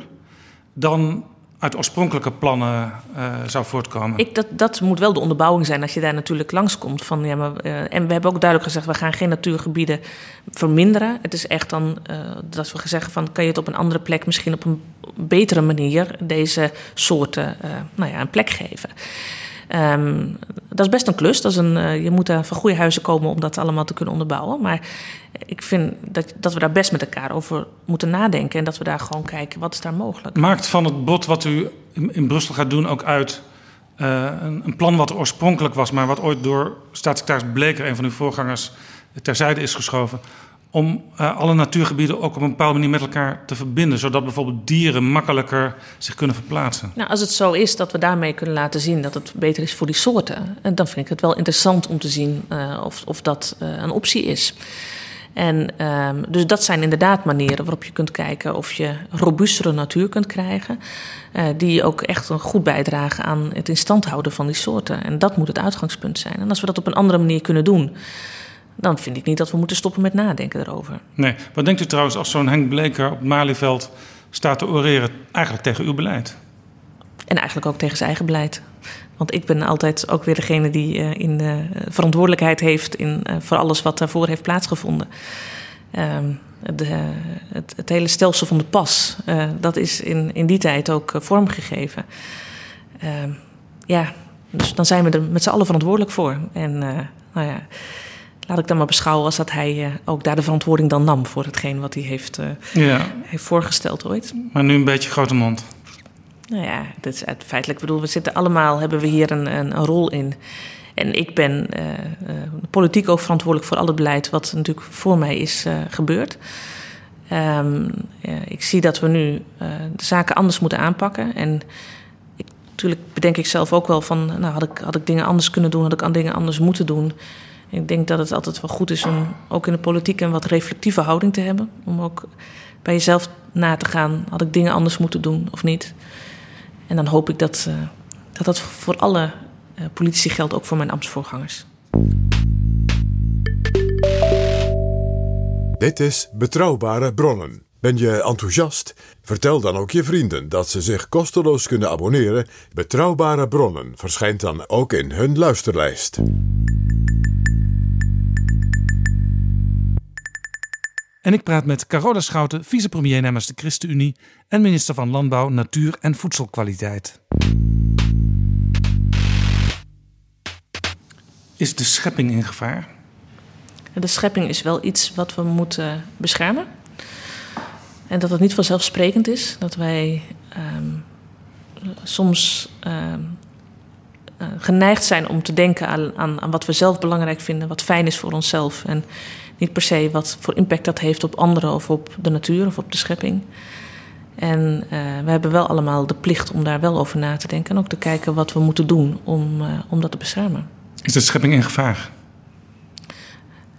D: dan uit oorspronkelijke plannen uh, zou voortkomen.
B: Ik, dat, dat moet wel de onderbouwing zijn als je daar natuurlijk langskomt. Van, ja, maar, uh, en we hebben ook duidelijk gezegd, we gaan geen natuurgebieden verminderen. Het is echt dan uh, dat we zeggen van, kan je het op een andere plek, misschien op een betere manier, deze soorten nou ja, een plek geven. Um, dat is best een klus. Dat is een, uh, je moet er van goede huizen komen om dat allemaal te kunnen onderbouwen. Maar ik vind dat, dat we daar best met elkaar over moeten nadenken. En dat we daar gewoon kijken, wat is daar mogelijk.
D: Maakt van het bod wat u in, Brussel gaat doen ook uit... Uh, een, een, plan wat oorspronkelijk was, maar wat ooit door staatssecretaris Bleker, een van uw voorgangers, terzijde is geschoven om uh, alle natuurgebieden ook op een bepaalde manier met elkaar te verbinden, zodat bijvoorbeeld dieren makkelijker zich kunnen verplaatsen.
B: Nou, als het zo is dat we daarmee kunnen laten zien dat het beter is voor die soorten, dan vind ik het wel interessant om te zien uh, of, of dat een optie is. En um, dus dat zijn inderdaad manieren waarop je kunt kijken of je robuustere natuur kunt krijgen. Die ook echt een goed bijdragen aan het in stand houden van die soorten. En dat moet het uitgangspunt zijn. En als we dat op een andere manier kunnen doen dan vind ik niet dat we moeten stoppen met nadenken erover.
D: Nee. Wat denkt u trouwens als zo'n Henk Bleker op het Malieveld staat te oreren eigenlijk tegen uw beleid?
B: En eigenlijk ook tegen zijn eigen beleid. Want ik ben altijd ook weer degene die uh, in uh, verantwoordelijkheid heeft in, uh, voor alles wat daarvoor heeft plaatsgevonden. Ehm, de, het, het, hele stelsel van de pas, dat is in, in die tijd ook vormgegeven. Ehm, ja, dus dan zijn we er met z'n allen verantwoordelijk voor. En nou ja laat ik dan maar beschouwen als dat hij uh, ook daar de verantwoording dan nam voor hetgeen wat hij heeft, ja. heeft voorgesteld ooit.
D: Maar nu een beetje grote mond.
B: Nou ja, dat is feitelijk. Ik bedoel, we zitten allemaal, hebben we hier een, een, een rol in. En ik ben uh, politiek ook verantwoordelijk voor al het beleid wat natuurlijk voor mij is gebeurd. Um, ja, ik zie dat we nu de zaken anders moeten aanpakken. En ik natuurlijk bedenk ik zelf ook wel van, nou had ik, had ik dingen anders kunnen doen, had ik aan dingen anders moeten doen. Ik denk dat het altijd wel goed is om ook in de politiek een wat reflectieve houding te hebben. Om ook bij jezelf na te gaan, had ik dingen anders moeten doen of niet. En dan hoop ik dat uh, dat, dat voor alle uh, politici geldt, ook voor mijn ambtsvoorgangers.
C: Dit is Betrouwbare Bronnen. Ben je enthousiast? Vertel dan ook je vrienden dat ze zich kosteloos kunnen abonneren. Betrouwbare Bronnen verschijnt dan ook in hun luisterlijst.
D: En ik praat met Carola Schouten, vicepremier namens de ChristenUnie en minister van Landbouw, Natuur en Voedselkwaliteit. Is de schepping in gevaar?
B: De schepping is wel iets wat we moeten beschermen. En dat het niet vanzelfsprekend is. Dat wij um, soms um, uh, geneigd zijn om te denken aan, aan, aan, wat we zelf belangrijk vinden, wat fijn is voor onszelf. En niet per se wat voor impact dat heeft op anderen of op de natuur of op de schepping. En uh, we hebben wel allemaal de plicht om daar wel over na te denken. En ook te kijken wat we moeten doen om, uh, om dat te beschermen.
D: Is de schepping in gevaar?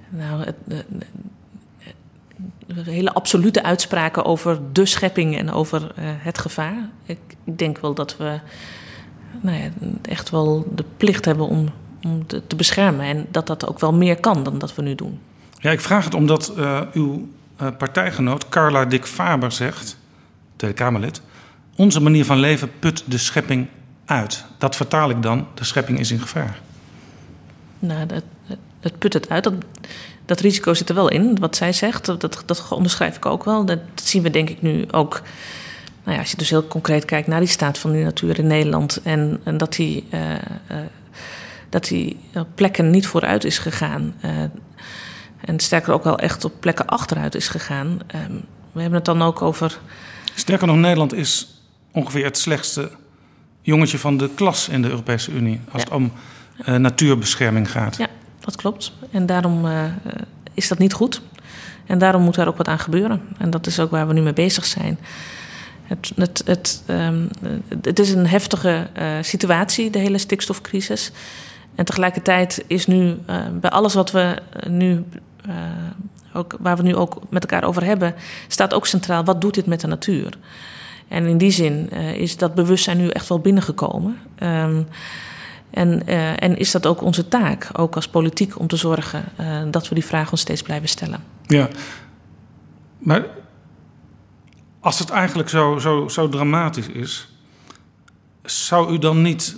B: Nou, het, hele absolute uitspraken over de schepping en over uh, het gevaar. Ik, ik, denk wel dat we nou ja, echt wel de plicht hebben om, om te, te, beschermen. En dat dat ook wel meer kan dan dat we nu doen.
D: Ja, ik vraag het omdat uh, uw uh, partijgenoot Carla Dick Faber zegt, Tweede Kamerlid... onze manier van leven put de schepping uit. Dat vertaal ik dan, de schepping is in gevaar.
B: Nou, dat, put het uit. Dat, dat risico zit er wel in, wat zij zegt. Dat, dat onderschrijf ik ook wel. Dat, zien we denk ik nu ook. Nou ja, als je dus heel concreet kijkt naar die staat van de natuur in Nederland. En, en dat die, uh, dat die plekken niet vooruit is gegaan. En sterker ook wel echt op plekken achteruit is gegaan. Ehm, we hebben het dan ook over.
D: Sterker nog, Nederland is ongeveer het slechtste jongetje van de klas in de Europese Unie. Als ja. het om natuurbescherming gaat.
B: Ja, dat klopt. En daarom uh, is dat niet goed. En daarom moet daar ook wat aan gebeuren. En dat is ook waar we nu mee bezig zijn. Het, het, het, um, het is een heftige uh, situatie, de hele stikstofcrisis. En tegelijkertijd is nu uh, bij alles wat we nu, ook, waar we nu ook met elkaar over hebben, staat ook centraal: wat doet dit met de natuur? En in die zin is dat bewustzijn nu echt wel binnengekomen. Um, en, uh, en, is dat ook onze taak, ook als politiek, om te zorgen dat we die vraag ons steeds blijven stellen?
D: Ja, maar als het eigenlijk zo, zo, zo dramatisch is, zou u dan niet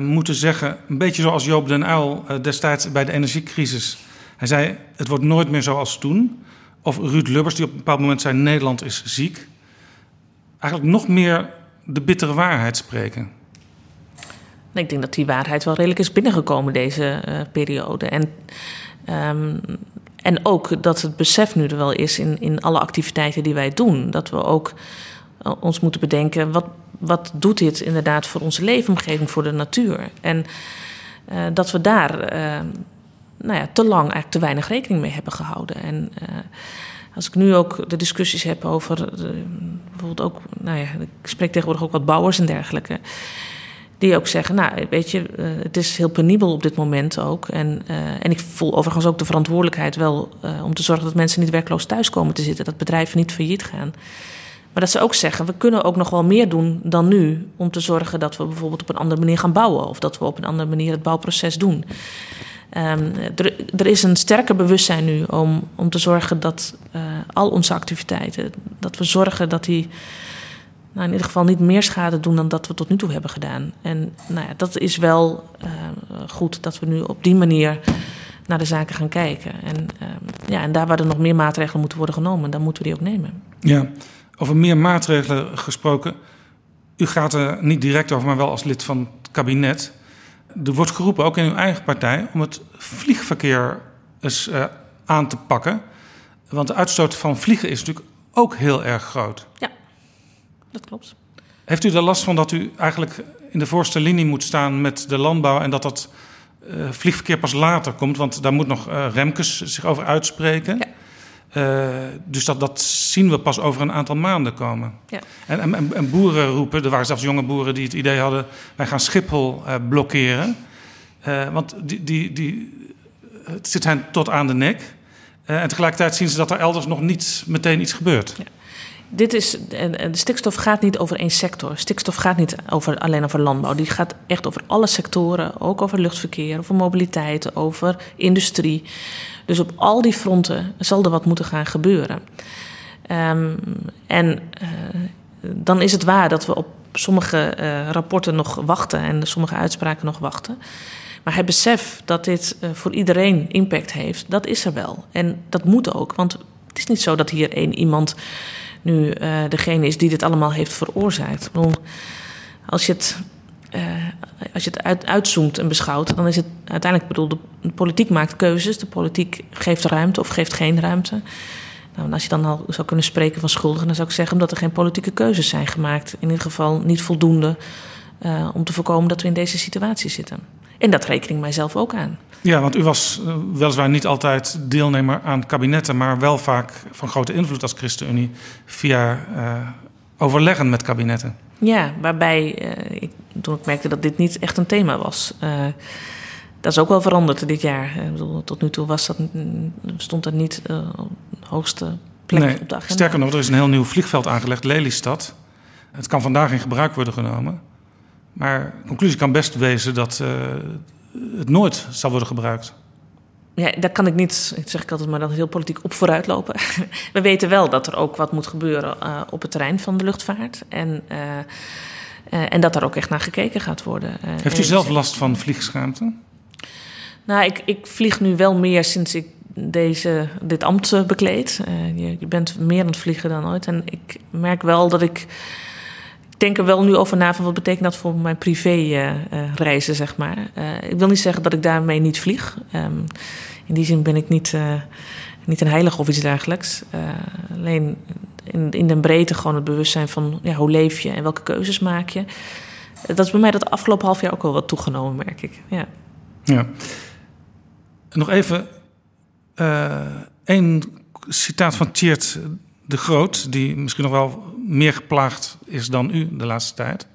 D: moeten zeggen, een beetje zoals Joop den Uyl destijds bij de energiecrisis. Hij zei: Het wordt nooit meer zoals toen. Of Ruud Lubbers, die op een bepaald moment zei: Nederland is ziek. Eigenlijk nog meer de bittere waarheid spreken.
B: Ik denk dat die waarheid wel redelijk is binnengekomen deze uh, periode. En, um, en ook dat het besef nu er wel is in, in alle activiteiten die wij doen. Dat we ook uh, ons moeten bedenken, wat, wat doet dit inderdaad voor onze leefomgeving, voor de natuur? En uh, dat we daar nou ja, te lang eigenlijk te weinig rekening mee hebben gehouden. En als ik nu ook de discussies heb over bijvoorbeeld ook, nou ja, ik spreek tegenwoordig ook wat bouwers en dergelijke. Die ook zeggen, nou weet je, uh, het is heel penibel op dit moment ook. En, uh, en ik voel overigens ook de verantwoordelijkheid wel om te zorgen dat mensen niet werkloos thuis komen te zitten. Dat bedrijven niet failliet gaan. Maar dat ze ook zeggen, we kunnen ook nog wel meer doen dan nu. Om te zorgen dat we bijvoorbeeld op een andere manier gaan bouwen. Of dat we op een andere manier het bouwproces doen. Um, er, is een sterker bewustzijn nu om, om te zorgen dat al onze activiteiten, dat we zorgen dat die nou, in ieder geval niet meer schade doen dan dat we tot nu toe hebben gedaan. En nou ja, dat is wel uh, goed dat we nu op die manier naar de zaken gaan kijken. En, uh, ja, en daar waar er nog meer maatregelen moeten worden genomen, dan moeten we die ook nemen.
D: Ja, over meer maatregelen gesproken. U gaat er niet direct over, maar wel als lid van het kabinet. Er wordt geroepen, ook in uw eigen partij, om het vliegverkeer eens uh, aan te pakken. Want de uitstoot van vliegen is natuurlijk ook heel erg groot.
B: Ja dat klopt.
D: Heeft u er last van dat u eigenlijk in de voorste linie moet staan met de landbouw en dat dat uh, vliegverkeer pas later komt? Want daar moet nog uh, Remkes zich over uitspreken. Ja. Uh, dus dat, dat zien we pas over een aantal maanden komen.
B: Ja.
D: En, en, en, boeren roepen, er waren zelfs jonge boeren die het idee hadden: wij gaan Schiphol uh, blokkeren. Uh, want die, die, die, het zit hen tot aan de nek. en tegelijkertijd zien ze dat er elders nog niet meteen iets gebeurt.
B: Ja dit is, de stikstof gaat niet over één sector. Stikstof gaat niet over, alleen over landbouw. Die gaat echt over alle sectoren. Ook over luchtverkeer, over mobiliteit, over industrie. Dus op al die fronten zal er wat moeten gaan gebeuren. Um, en uh, dan is het waar dat we op sommige uh, rapporten nog wachten en sommige uitspraken nog wachten. Maar het besef dat dit uh, voor iedereen impact heeft, dat is er wel. En dat moet ook, want het is niet zo dat hier één iemand nu uh, degene is die dit allemaal heeft veroorzaakt. Als je het, uh, als je het uit, uitzoomt en beschouwt, dan is het uiteindelijk bedoel, de politiek maakt keuzes, de politiek geeft ruimte of geeft geen ruimte. Nou, als je dan al zou kunnen spreken van schuldigen, dan zou ik zeggen omdat er geen politieke keuzes zijn gemaakt. In ieder geval niet voldoende uh, om te voorkomen dat we in deze situatie zitten. En dat reken ik mijzelf ook aan.
D: Ja, want u was uh, weliswaar niet altijd deelnemer aan kabinetten, maar wel vaak van grote invloed als ChristenUnie via uh, overleggen met kabinetten.
B: Ja, waarbij uh, ik, toen ik merkte dat dit niet echt een thema was. dat is ook wel veranderd dit jaar. Bedoel, tot nu toe was dat, stond dat niet op de hoogste plek
D: nee,
B: op de agenda.
D: Sterker nog, er is een heel nieuw vliegveld aangelegd, Lelystad. Het kan vandaag in gebruik worden genomen. Maar de conclusie kan best wezen dat het nooit zal worden gebruikt.
B: Ja, daar kan ik niet, zeg ik altijd maar dan heel politiek op vooruitlopen. We weten wel dat er ook wat moet gebeuren uh, op het terrein van de luchtvaart. En, uh, en dat daar ook echt naar gekeken gaat worden.
D: Heeft u zelf last van vliegschaamte?
B: Nou, ik, ik vlieg nu wel meer sinds ik deze, dit ambt bekleed. Je, je bent meer aan het vliegen dan ooit. En ik merk wel dat ik denk er wel nu over na van wat betekent dat voor mijn privé uh, uh, reizen, zeg maar. Uh, ik wil niet zeggen dat ik daarmee niet vlieg. Um, in die zin ben ik niet, niet een heilige of iets dergelijks. alleen in, in de breedte gewoon het bewustzijn van ja, hoe leef je en welke keuzes maak je. Dat is bij mij dat afgelopen half jaar ook wel wat toegenomen, merk ik. Ja.
D: ja. Nog even één citaat van Tjeerd de Groot, die misschien nog wel meer geplaagd is dan u de laatste tijd.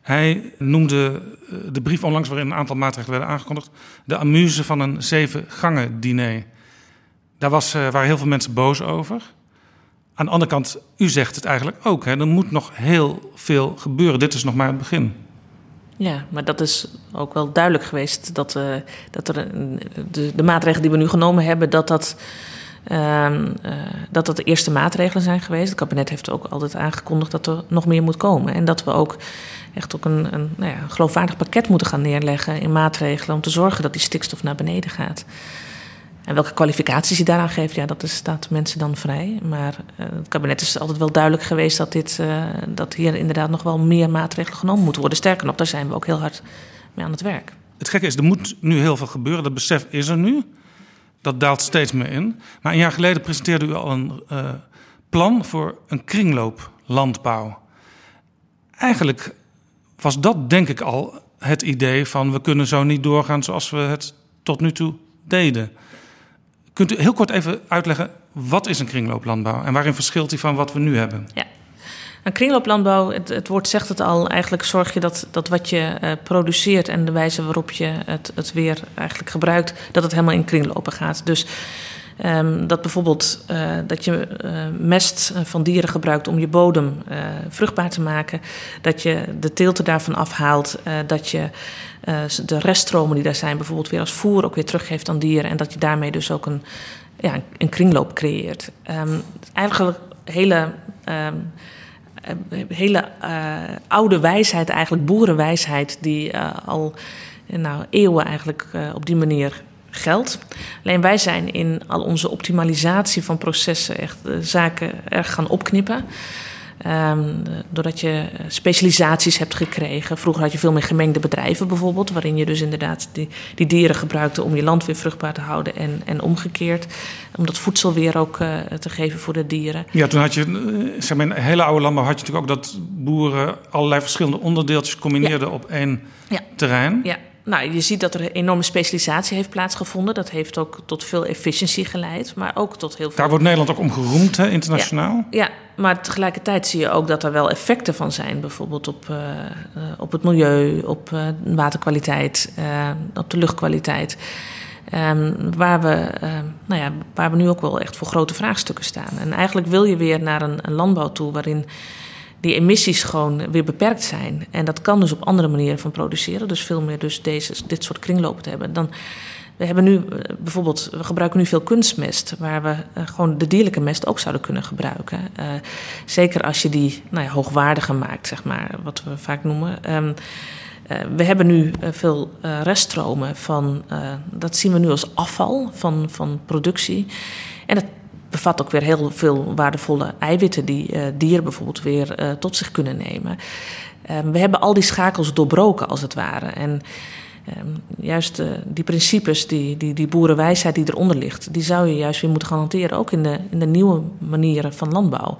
D: Hij noemde eh, de brief onlangs waarin een aantal maatregelen werden aangekondigd... de amuse van een zeven gangen diner. Daar was, uh, waren heel veel mensen boos over. Aan de andere kant, u zegt het eigenlijk ook. Hè, er moet nog heel veel gebeuren. Dit is nog maar het begin.
B: Ja, maar dat is ook wel duidelijk geweest... dat, uh, dat er, de, de maatregelen die we nu genomen hebben... dat dat Um, uh, dat dat de eerste maatregelen zijn geweest. Het kabinet heeft ook altijd aangekondigd dat er nog meer moet komen. En dat we ook echt ook een, een, nou ja, een geloofwaardig pakket moeten gaan neerleggen in maatregelen om te zorgen dat die stikstof naar beneden gaat. En welke kwalificaties hij daaraan geeft, ja, dat is, staat mensen dan vrij. Maar uh, het kabinet is altijd wel duidelijk geweest dat, dit, uh, dat hier inderdaad nog wel meer maatregelen genomen moeten worden. Sterker nog, daar zijn we ook heel hard mee aan het werk.
D: Het gekke is, er moet nu heel veel gebeuren. Dat besef is er nu. Dat daalt steeds meer in. Maar een jaar geleden presenteerde u al een uh, plan voor een kringlooplandbouw. Eigenlijk was dat denk ik al het idee van we kunnen zo niet doorgaan zoals we het tot nu toe deden. Kunt u heel kort even uitleggen wat is een kringlooplandbouw en waarin verschilt die van wat we nu hebben?
B: Ja. Een kringlooplandbouw, het, het, woord zegt het al, eigenlijk zorg je dat, dat wat je uh, produceert en de wijze waarop je het, het weer eigenlijk gebruikt, dat het helemaal in kringlopen gaat. Dus um, dat bijvoorbeeld uh, dat je uh, mest van dieren gebruikt om je bodem vruchtbaar te maken, dat je de teelten daarvan afhaalt, dat je de reststromen die daar zijn bijvoorbeeld weer als voer ook weer teruggeeft aan dieren en dat je daarmee dus ook een, ja, een kringloop creëert. Um, eigenlijk hele um, hele uh, oude wijsheid, eigenlijk boerenwijsheid, die uh, al nou, eeuwen eigenlijk uh, op die manier geldt. Alleen wij zijn in al onze optimalisatie van processen echt zaken erg gaan opknippen. Um, doordat je specialisaties hebt gekregen. Vroeger had je veel meer gemengde bedrijven bijvoorbeeld, waarin je dus inderdaad die, die dieren gebruikte om je land weer vruchtbaar te houden en, en omgekeerd. Om dat voedsel weer ook uh, te geven voor de dieren.
D: Ja, toen had je, eh, zeg maar, in hele oude landbouw had je natuurlijk ook dat boeren allerlei verschillende onderdeeltjes combineerden ja. op één ja. terrein.
B: Ja. Nou, je ziet dat er een enorme specialisatie heeft plaatsgevonden. Dat heeft ook tot veel efficiëntie geleid, maar ook tot heel veel...
D: Daar wordt Nederland ook om geroemd, hè, internationaal?
B: Ja, ja, maar tegelijkertijd zie je ook dat er wel effecten van zijn. Bijvoorbeeld op, uh, op het milieu, op uh, waterkwaliteit, uh, op de luchtkwaliteit. Um, waar, we, nou ja, waar we nu ook wel echt voor grote vraagstukken staan. En eigenlijk wil je weer naar een, een landbouw toe waarin die emissies gewoon weer beperkt zijn. En dat kan dus op andere manieren van produceren. Dus veel meer dus deze, dit soort kringlopen te hebben. Dan, we hebben nu eh, bijvoorbeeld, we gebruiken nu veel kunstmest, waar we uh, gewoon de dierlijke mest ook zouden kunnen gebruiken. Uh, zeker als je die nou ja, hoogwaardiger maakt, zeg maar, wat we vaak noemen. Um, we hebben nu veel reststromen van, dat zien we nu als afval van, van productie. En dat bevat ook weer heel veel waardevolle eiwitten die uh, dieren bijvoorbeeld weer uh, tot zich kunnen nemen. Um, we hebben al die schakels doorbroken als het ware. En um, juist uh, die principes, die, die, die boerenwijsheid die eronder ligt, die zou je juist weer moeten gaan hanteren, ook in de, in de nieuwe manieren van landbouw.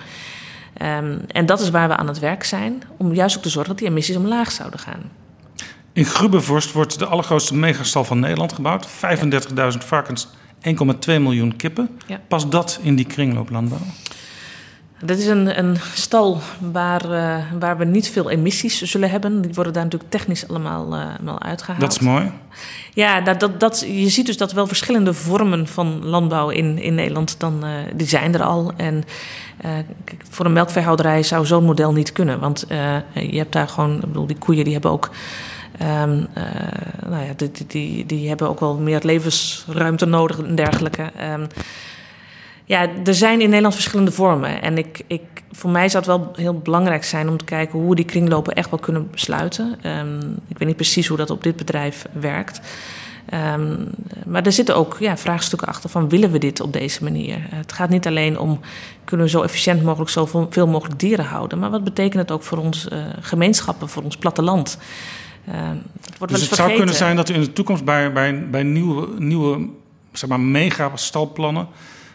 B: Um, en dat is waar we aan het werk zijn, om juist ook te zorgen dat die emissies omlaag zouden gaan.
D: In Grubbevorst wordt de allergrootste megastal van Nederland gebouwd. 35.000 varkens 1,2 miljoen kippen. Ja. Past dat in die kringlooplandbouw?
B: Dat is een, een stal waar, uh, waar we niet veel emissies zullen hebben. Die worden daar natuurlijk technisch allemaal, uh, allemaal uitgehaald.
D: Dat is mooi.
B: Ja, dat, dat, dat, je ziet dus dat wel verschillende vormen van landbouw in, in Nederland, dan, uh, die zijn er al. En voor een melkveehouderij zou zo'n model niet kunnen. Want je hebt daar gewoon, ik bedoel, die koeien die hebben ook Um, uh, nou ja, die, die, die hebben ook wel meer levensruimte nodig en dergelijke. Um, ja, er zijn in Nederland verschillende vormen. En ik, ik, voor mij zou het wel heel belangrijk zijn om te kijken hoe we die kringlopen echt wel kunnen besluiten. Um, ik weet niet precies hoe dat op dit bedrijf werkt. Um, maar er zitten ook ja, vraagstukken achter van willen we dit op deze manier? Het gaat niet alleen om kunnen we zo efficiënt mogelijk zoveel mogelijk dieren houden, maar wat betekent het ook voor ons uh, gemeenschappen, voor ons platteland?
D: Uh, het wordt dus het zou kunnen zijn dat u in de toekomst bij, bij, bij nieuwe, nieuwe zeg maar, mega-stalplannen...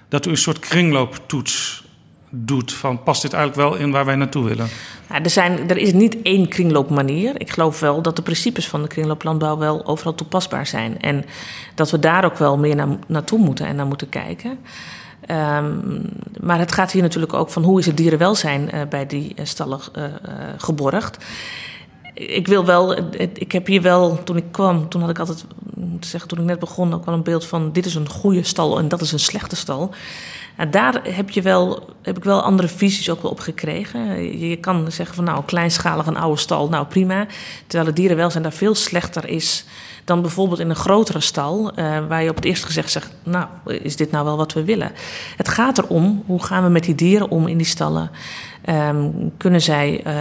D: dat u een soort kringlooptoets doet van past dit eigenlijk wel in waar wij naartoe willen?
B: Ja, er, zijn, er is niet één kringloopmanier. Ik geloof wel dat de principes van de kringlooplandbouw wel overal toepasbaar zijn. En dat we daar ook wel meer naar, naartoe moeten en naar moeten kijken. Um, maar het gaat hier natuurlijk ook van hoe is het dierenwelzijn uh, bij die uh, stallen uh, geborgd ik wil wel, ik heb hier wel, toen ik kwam, toen had ik altijd, moet zeggen, toen ik net begon, ook wel een beeld van: dit is een goede stal en dat is een slechte stal. En daar heb, je wel, heb ik wel andere visies ook wel op gekregen. Je kan zeggen van nou, kleinschalig een oude stal, nou prima. Terwijl het dierenwelzijn daar veel slechter is dan bijvoorbeeld in een grotere stal, uh, waar je op het eerste gezicht zegt, nou, is dit nou wel wat we willen? Het gaat erom, hoe gaan we met die dieren om in die stallen? Um, kunnen zij uh,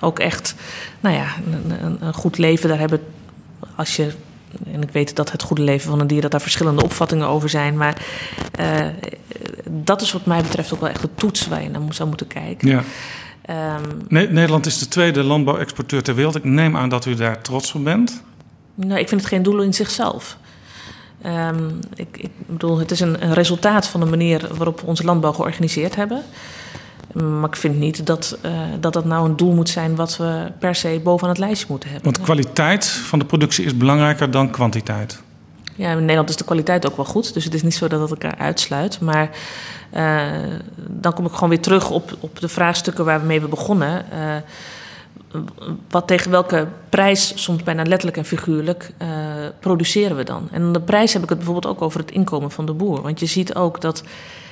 B: ook echt, nou ja, een, een, goed leven daar hebben als je en ik weet dat het goede leven van een dier, dat daar verschillende opvattingen over zijn. Maar uh, dat is wat mij betreft ook wel echt de toets waar je naar zou moeten kijken. Ja.
D: Um, Nederland is de tweede landbouwexporteur ter wereld. Ik neem aan dat u daar trots op bent.
B: Nou, ik vind het geen doel in zichzelf. Um, ik, ik, bedoel, het is een, een, resultaat van de manier waarop we onze landbouw georganiseerd hebben. Maar ik vind niet dat, uh, dat dat nou een doel moet zijn wat we per se bovenaan het lijstje moeten hebben.
D: Want kwaliteit van de productie is belangrijker dan kwantiteit.
B: Ja, in Nederland is de kwaliteit ook wel goed. Dus het is niet zo dat het elkaar uitsluit. Maar uh, dan kom ik gewoon weer terug op, op de vraagstukken waar we mee hebben begonnen. Uh, wat tegen welke prijs, soms bijna letterlijk en figuurlijk, uh, produceren we dan? En de prijs heb ik het bijvoorbeeld ook over het inkomen van de boer. Want je ziet ook dat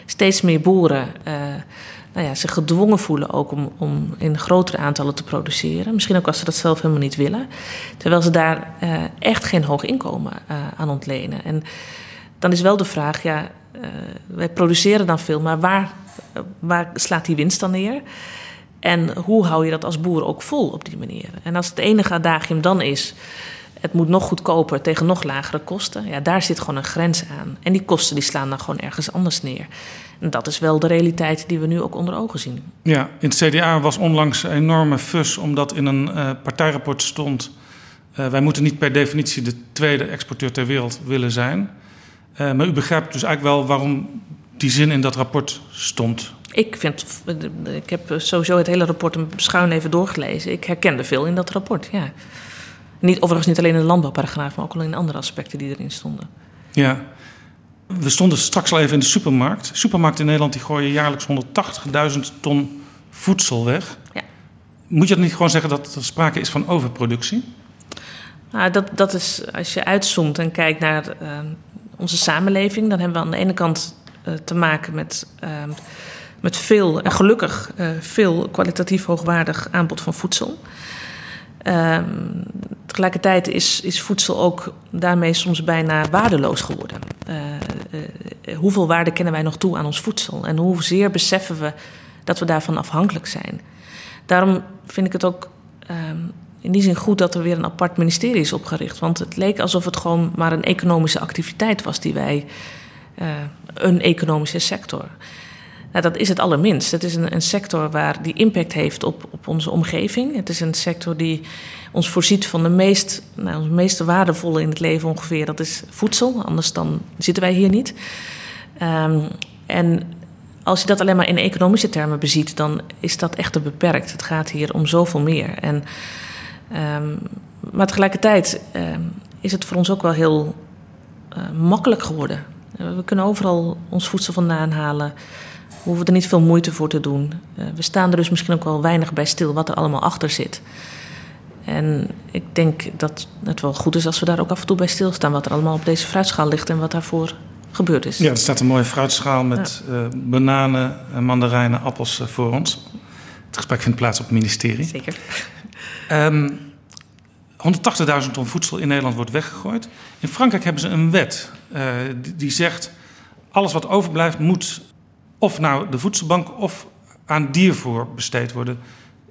B: steeds meer boeren nou ja, zich gedwongen voelen ook om, om in grotere aantallen te produceren. Misschien ook als ze dat zelf helemaal niet willen. Terwijl ze daar uh, echt geen hoog inkomen aan ontlenen. En dan is wel de vraag, ja, wij produceren dan veel, maar waar, waar slaat die winst dan neer? En hoe hou je dat als boer ook vol op die manier? En als het enige adagium dan is, het moet nog goedkoper tegen nog lagere kosten, ja, daar zit gewoon een grens aan. En die kosten die slaan dan gewoon ergens anders neer. En dat is wel de realiteit die we nu ook onder ogen zien.
D: Ja, in het CDA was onlangs een enorme fus omdat in een uh, partijrapport stond... Uh, wij moeten niet per definitie de tweede exporteur ter wereld willen zijn. Uh, maar u begrijpt dus eigenlijk wel waarom die zin in dat rapport stond.
B: Ik, vind, ik heb sowieso het hele rapport een schuin even doorgelezen. Ik herkende veel in dat rapport, ja. Niet, overigens niet alleen in de landbouwparagraaf, maar ook al in andere aspecten die erin stonden.
D: Ja. We stonden straks al even in de supermarkt. Supermarkten in Nederland die gooien jaarlijks 180.000 ton voedsel weg.
B: Ja.
D: Moet je dan niet gewoon zeggen dat er sprake is van overproductie?
B: Nou, dat, dat is, als je uitzoomt en kijkt naar uh, onze samenleving, dan hebben we aan de ene kant uh, te maken met, uh, met veel, en gelukkig veel kwalitatief hoogwaardig aanbod van voedsel. Ehm, tegelijkertijd is, is voedsel ook daarmee soms bijna waardeloos geworden. hoeveel waarde kennen wij nog toe aan ons voedsel? En hoezeer beseffen we dat we daarvan afhankelijk zijn? Daarom vind ik het ook ehm, in die zin goed dat er weer een apart ministerie is opgericht. Want het leek alsof het gewoon maar een economische activiteit was die wij. Uh, een economische sector. Nou, dat is het allerminst. Het is een, een, sector waar die impact heeft op, op onze omgeving. Het is een sector die ons voorziet van de meest, nou, ons meest waardevolle in het leven ongeveer. Dat is voedsel, anders dan zitten wij hier niet. Um, en als je dat alleen maar in economische termen beziet, dan is dat echt beperkt. Het gaat hier om zoveel meer. En Um, maar tegelijkertijd um, is het voor ons ook wel heel uh, makkelijk geworden. We kunnen overal ons voedsel vandaan halen. We hoeven er niet veel moeite voor te doen. Uh, we staan er dus misschien ook wel weinig bij stil wat er allemaal achter zit. En ik denk dat het wel goed is als we daar ook af en toe bij stilstaan. Wat er allemaal op deze fruitschaal ligt en wat daarvoor gebeurd is.
D: Ja, er staat een mooie fruitschaal met ja. uh, bananen, mandarijnen, appels voor ons. Het gesprek vindt plaats op het ministerie.
B: Zeker.
D: Um, 180.000 ton voedsel in Nederland wordt weggegooid. In Frankrijk hebben ze een wet uh, die, die, zegt... alles wat overblijft moet of nou de voedselbank... of aan diervoer besteed worden.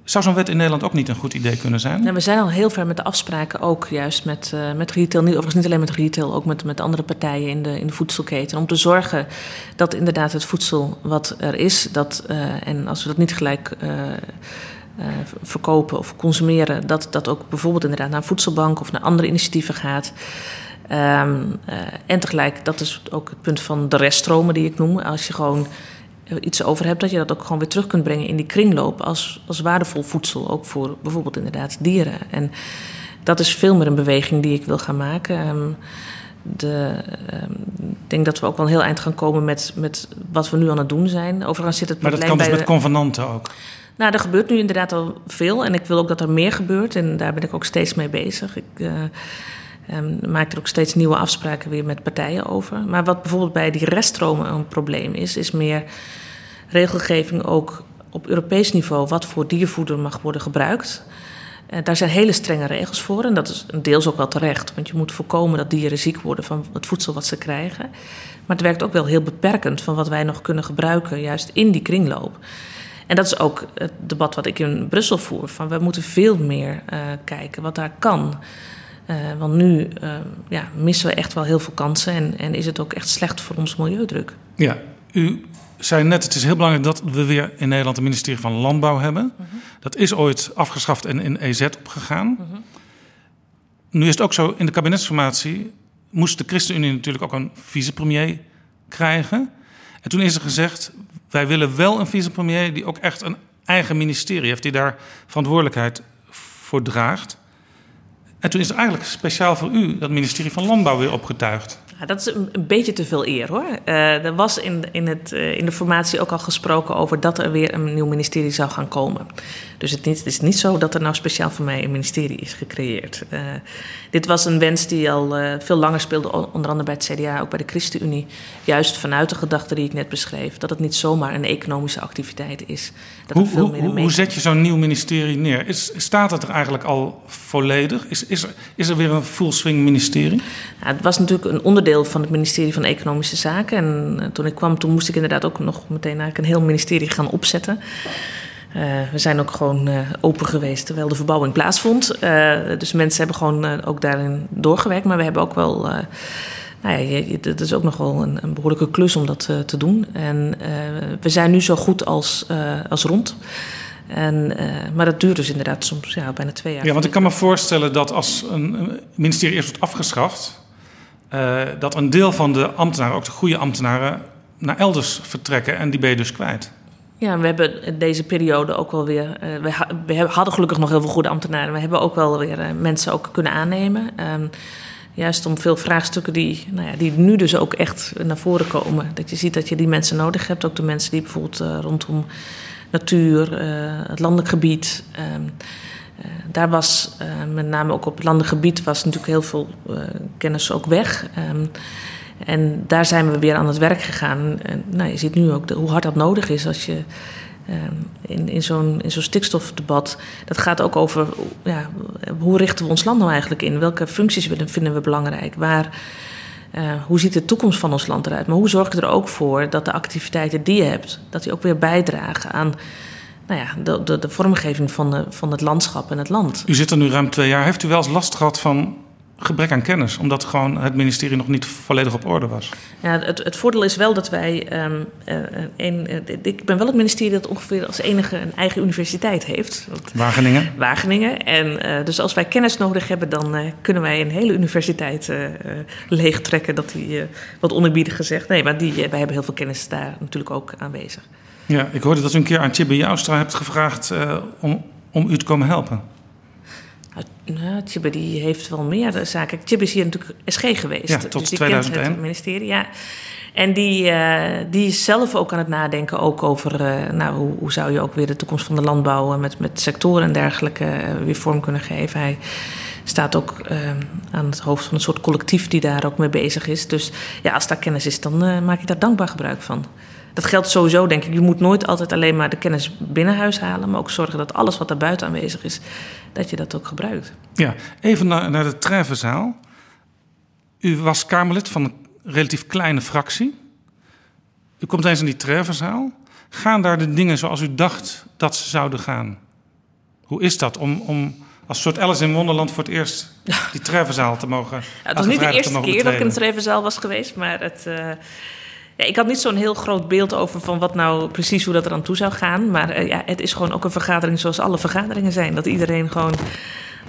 D: Zou zo'n wet in Nederland ook niet een goed idee kunnen zijn?
B: Nou, we zijn al heel ver met de afspraken, ook juist met, uh, met retail. Niet, overigens niet alleen met retail, ook met, met andere partijen in de, in de voedselketen. Om te zorgen dat inderdaad het voedsel wat er is... Dat, uh, en als we dat niet gelijk... Uh, verkopen of consumeren, dat dat ook bijvoorbeeld inderdaad naar voedselbank of naar andere initiatieven gaat. Uh, en tegelijk, dat is ook het punt van de reststromen die ik noem. Als je gewoon iets over hebt, dat je dat ook gewoon weer terug kunt brengen in die kringloop als, als waardevol voedsel. Ook voor bijvoorbeeld inderdaad dieren. En dat is veel meer een beweging die ik wil gaan maken. Um, de, um, ik denk dat we ook wel een heel eind gaan komen met, met wat we nu aan het doen zijn. Overigens zit het
D: maar dat kan dus met convenanten ook?
B: Nou, er gebeurt nu inderdaad al veel en ik wil ook dat er meer gebeurt en daar ben ik ook steeds mee bezig. Ik uh, um, maak er ook steeds nieuwe afspraken weer met partijen over. Maar wat bijvoorbeeld bij die reststromen een probleem is, is meer regelgeving ook op Europees niveau wat voor diervoeder mag worden gebruikt. Uh, daar zijn hele strenge regels voor en dat is deels ook wel terecht, want je moet voorkomen dat dieren ziek worden van het voedsel wat ze krijgen. Maar het werkt ook wel heel beperkend van wat wij nog kunnen gebruiken, juist in die kringloop. En dat is ook het debat wat ik in Brussel voer. Van we moeten veel meer uh, kijken wat daar kan. Uh, want nu uh, ja, missen we echt wel heel veel kansen en, en is het ook echt slecht voor ons milieudruk.
D: Ja, u zei net, het is heel belangrijk dat we weer in Nederland een ministerie van Landbouw hebben. Uh -huh. Dat is ooit afgeschaft en in EZ opgegaan. -huh. Nu is het ook zo, in de kabinetsformatie moest de ChristenUnie natuurlijk ook een vicepremier krijgen. En toen is er gezegd, wij willen wel een vicepremier die ook echt een eigen ministerie heeft, die daar verantwoordelijkheid voor draagt. En toen is eigenlijk speciaal voor u dat ministerie van Landbouw weer opgetuigd.
B: Dat is een, beetje te veel eer hoor. Uh, er was in, in, het, uh, in de formatie ook al gesproken over dat er weer een nieuw ministerie zou gaan komen. Dus het, niet, het is niet zo dat er nou speciaal voor mij een ministerie is gecreëerd. Uh, dit was een wens die al veel langer speelde, onder andere bij het CDA, ook bij de ChristenUnie. Juist vanuit de gedachte die ik net beschreef, dat het niet zomaar een economische activiteit is. Dat
D: hoe, veel hoe, hoe zet je zo'n nieuw ministerie neer? Is, staat het er eigenlijk al volledig? Is, is, er, is er weer een full swing ministerie?
B: Ja, het was natuurlijk een onderdeel van het ministerie van Economische Zaken. En uh, toen ik kwam, toen moest ik inderdaad ook nog meteen eigenlijk een heel ministerie gaan opzetten. Uh, we zijn ook gewoon uh, open geweest terwijl de verbouwing plaatsvond. dus mensen hebben gewoon ook daarin doorgewerkt. Maar we hebben ook wel. nou ja, het is ook nog wel een, een behoorlijke klus om dat te doen. En we zijn nu zo goed als, als rond. En, maar dat duurt dus inderdaad soms ja, bijna twee jaar.
D: Ja, want ik kan me voorstellen dat als een, een ministerie eerst wordt afgeschaft, dat een deel van de ambtenaren, ook de goede ambtenaren, naar elders vertrekken en die ben je dus kwijt.
B: Ja, we hebben deze periode ook wel weer. Uh, we, we, hadden gelukkig nog heel veel goede ambtenaren. We hebben ook wel weer uh, mensen ook kunnen aannemen. Um, juist om veel vraagstukken die, nou ja, die nu dus ook echt naar voren komen. Dat je ziet dat je die mensen nodig hebt. Ook de mensen die bijvoorbeeld uh, rondom natuur, het landelijk gebied. Um, daar was met name ook op het gebied was natuurlijk heel veel kennis ook weg. Um, en daar zijn we weer aan het werk gegaan. Nou, je ziet nu ook hoe hard dat nodig is als je um, in, in zo'n stikstofdebat. Dat gaat ook over ja, hoe richten we ons land nou eigenlijk in? Welke functies vinden we belangrijk? Waar, uh, hoe ziet de toekomst van ons land eruit? Maar hoe zorg je er ook voor dat de activiteiten die je hebt, dat die ook weer bijdragen aan nou ja, de, de, vormgeving van, van het landschap en het land?
D: U zit er nu ruim twee jaar. Heeft u wel eens last gehad van gebrek aan kennis, omdat gewoon het ministerie nog niet volledig op orde was.
B: Ja, het, het voordeel is wel dat wij. Um, uh, een, uh, ik ben wel het ministerie dat ongeveer als enige een eigen universiteit heeft.
D: Wageningen.
B: Wageningen. En uh, dus als wij kennis nodig hebben, dan kunnen wij een hele universiteit leegtrekken. Dat die, wat onerbiedig gezegd. Nee, maar die, wij hebben heel veel kennis daar natuurlijk ook aanwezig.
D: Ja, ik hoorde dat u een keer aan Tjibbe Joustra hebt gevraagd om, om u te komen helpen.
B: Nou, Tjibbe die heeft wel meer zaken. Tjibbe is hier natuurlijk SG geweest.
D: Ja, tot dus die 2001.
B: kent het ministerie, ja. En die, uh, die is zelf ook aan het nadenken ook over... Uh, nou, hoe, hoe, zou je ook weer de toekomst van de landbouw... met, met sectoren en dergelijke uh, weer vorm kunnen geven. Hij staat ook aan het hoofd van een soort collectief... die daar ook mee bezig is. Dus ja, als daar kennis is, dan maak je daar dankbaar gebruik van dat geldt sowieso, denk ik. Je moet nooit altijd alleen maar de kennis binnen huis halen, maar ook zorgen dat alles wat daar buiten aanwezig is, dat je dat ook gebruikt.
D: Ja, even naar, naar de Trevenzaal. U was Kamerlid van een relatief kleine fractie. U komt eens in die Trevenzaal. Gaan daar de dingen zoals u dacht dat ze zouden gaan? Hoe is dat om, om als soort Alice in Wonderland voor het eerst die Trevenzaal te mogen ja,
B: Het was niet de eerste keer dat ik in de Trevenzaal was geweest, maar het... Uh ja, ik had niet zo'n heel groot beeld over van wat nou precies hoe dat er aan toe zou gaan. Maar uh, ja, het is gewoon ook een vergadering zoals alle vergaderingen zijn. Dat iedereen gewoon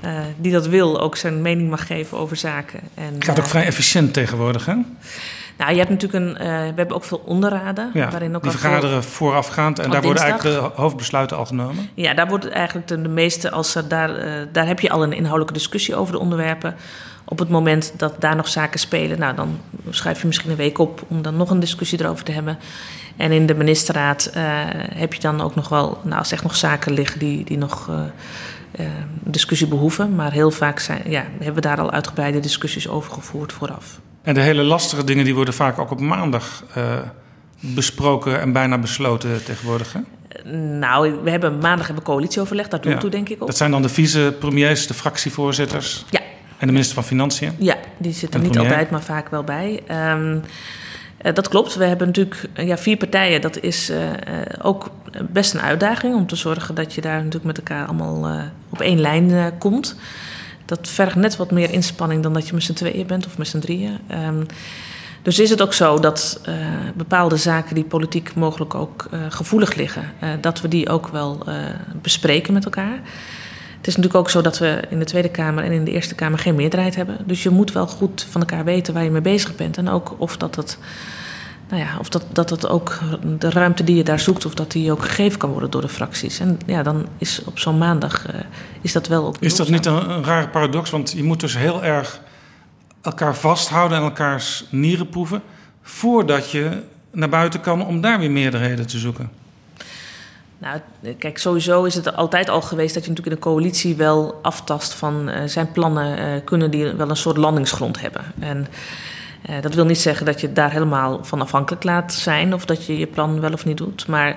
B: uh, die dat wil ook zijn mening mag geven over zaken.
D: En, het gaat ook uh, vrij efficiënt tegenwoordig, hè?
B: Nou, je hebt natuurlijk een. Uh, we hebben ook veel onderraden.
D: Ja, waarin ook die vergaderen veel, voorafgaand en daar dinsdag. worden eigenlijk de hoofdbesluiten al genomen.
B: Ja, daar wordt eigenlijk de, de meeste. Als er daar, daar heb je al een inhoudelijke discussie over de onderwerpen. Op het moment dat daar nog zaken spelen, nou, dan schrijf je misschien een week op om dan nog een discussie erover te hebben. En in de ministerraad uh, heb je dan ook nog wel, nou, als echt nog zaken liggen die, die nog uh, uh, discussie behoeven. Maar heel vaak zijn, ja, hebben we daar al uitgebreide discussies over gevoerd vooraf.
D: En de hele lastige dingen die worden vaak ook op maandag besproken en bijna besloten tegenwoordig. Hè?
B: Nou, we hebben maandag hebben coalitieoverleg, daar doet ja. toe denk ik ook.
D: Dat zijn dan de vicepremiers, de fractievoorzitters.
B: Ja,
D: en de minister van Financiën?
B: Ja, die zit er niet altijd, maar vaak wel bij. Um, uh, dat klopt. We hebben natuurlijk ja, vier partijen. Dat is uh, ook best een uitdaging om te zorgen dat je daar natuurlijk met elkaar allemaal uh, op één lijn komt. Dat vergt net wat meer inspanning dan dat je met z'n tweeën bent of met z'n drieën. Um, dus is het ook zo dat bepaalde zaken die politiek mogelijk ook gevoelig liggen, dat we die ook wel bespreken met elkaar. Het is natuurlijk ook zo dat we in de Tweede Kamer en in de Eerste Kamer geen meerderheid hebben. Dus je moet wel goed van elkaar weten waar je mee bezig bent. En ook of dat het. Nou ja, of dat, dat het ook de ruimte die je daar zoekt, of dat die ook gegeven kan worden door de fracties. En ja, dan is op zo'n maandag uh, is dat wel.
D: Is dat niet een, een rare paradox? Want je moet dus heel erg elkaar vasthouden en elkaars nieren proeven. voordat je naar buiten kan om daar weer meerderheden te zoeken.
B: Nou, kijk, sowieso is het altijd al geweest dat je natuurlijk in een coalitie wel aftast van uh, zijn plannen, uh, kunnen die wel een soort landingsgrond hebben. En uh, dat wil niet zeggen dat je daar helemaal van afhankelijk laat zijn of dat je je plan wel of niet doet. Maar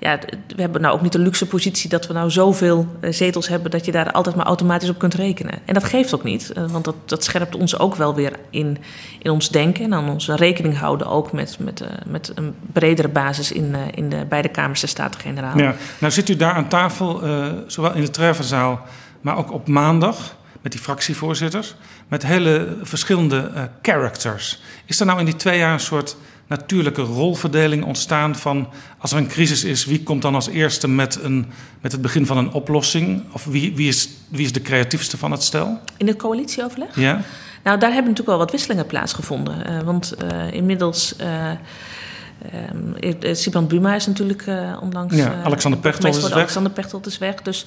B: ja, we hebben nou ook niet de luxe positie dat we nou zoveel zetels hebben dat je daar altijd maar automatisch op kunt rekenen. En dat geeft ook niet, want dat, dat scherpt ons ook wel weer in, in ons denken en aan onze rekening houden ook met, met, uh, met een bredere basis in, in de beide Kamers de Staten-Generaal.
D: Ja, nou zit u daar aan tafel, zowel in de Treffenzaal, maar ook op maandag met die fractievoorzitters, met hele verschillende characters. Is er nou in die twee jaar een soort natuurlijke rolverdeling ontstaan van als er een crisis is, wie komt dan als eerste met, een, met het begin van een oplossing? Of wie, wie, is, wie is de creatiefste van het stel?
B: In het coalitieoverleg?
D: Ja.
B: Nou, daar hebben natuurlijk wel wat wisselingen plaatsgevonden. Uh, want uh, inmiddels uh, Um, Buma is natuurlijk uh, onlangs.
D: Ja, Alexander Pechtold is weg.
B: Alexander Pechtold is weg. Dus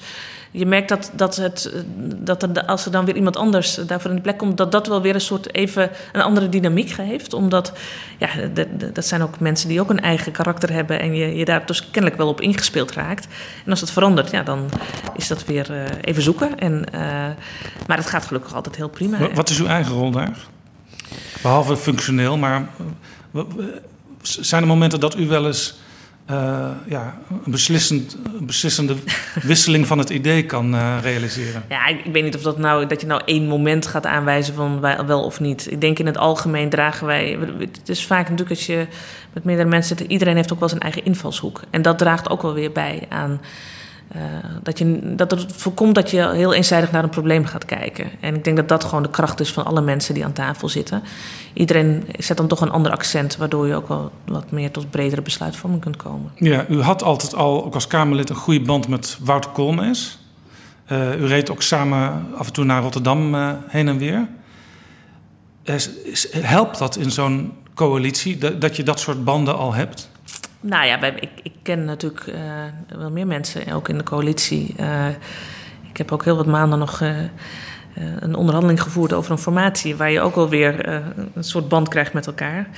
B: je merkt dat, dat, het, dat er, als er dan weer iemand anders daarvoor in de plek komt, dat dat wel weer een soort even een andere dynamiek geeft. Omdat ja, dat zijn ook mensen die ook een eigen karakter hebben en je, je daar dus kennelijk wel op ingespeeld raakt. En als dat verandert, ja, dan is dat weer uh, even zoeken. En, uh, maar het gaat gelukkig altijd heel prima.
D: Wat is uw eigen rol daar? Behalve functioneel, maar zijn er momenten dat u wel eens uh, ja, een, beslissend, beslissende wisseling van het idee kan uh, realiseren?
B: Ja, ik, ik, weet niet of dat, nou, dat je nou één moment gaat aanwijzen van wel of niet. Ik denk in het algemeen dragen wij. Het is vaak natuurlijk als je met meerdere mensen iedereen heeft ook wel zijn eigen invalshoek. En dat draagt ook wel weer bij aan uh, dat, je, dat het voorkomt dat je heel eenzijdig naar een probleem gaat kijken. En ik denk dat dat gewoon de kracht is van alle mensen die aan tafel zitten. Iedereen zet dan toch een ander accent, waardoor je ook wel wat meer tot bredere besluitvorming kunt komen.
D: Ja, u had altijd al, ook als Kamerlid, een goede band met Wouter Koolmees. Uh, u reed ook samen af en toe naar Rotterdam uh, heen en weer. helpt dat in zo'n coalitie, dat je dat soort banden al hebt?
B: Nou ja, ik, ik ken natuurlijk uh, wel meer mensen, ook in de coalitie. Uh, ik heb ook heel wat maanden nog uh, een onderhandeling gevoerd over een formatie... waar je ook wel weer een soort band krijgt met elkaar.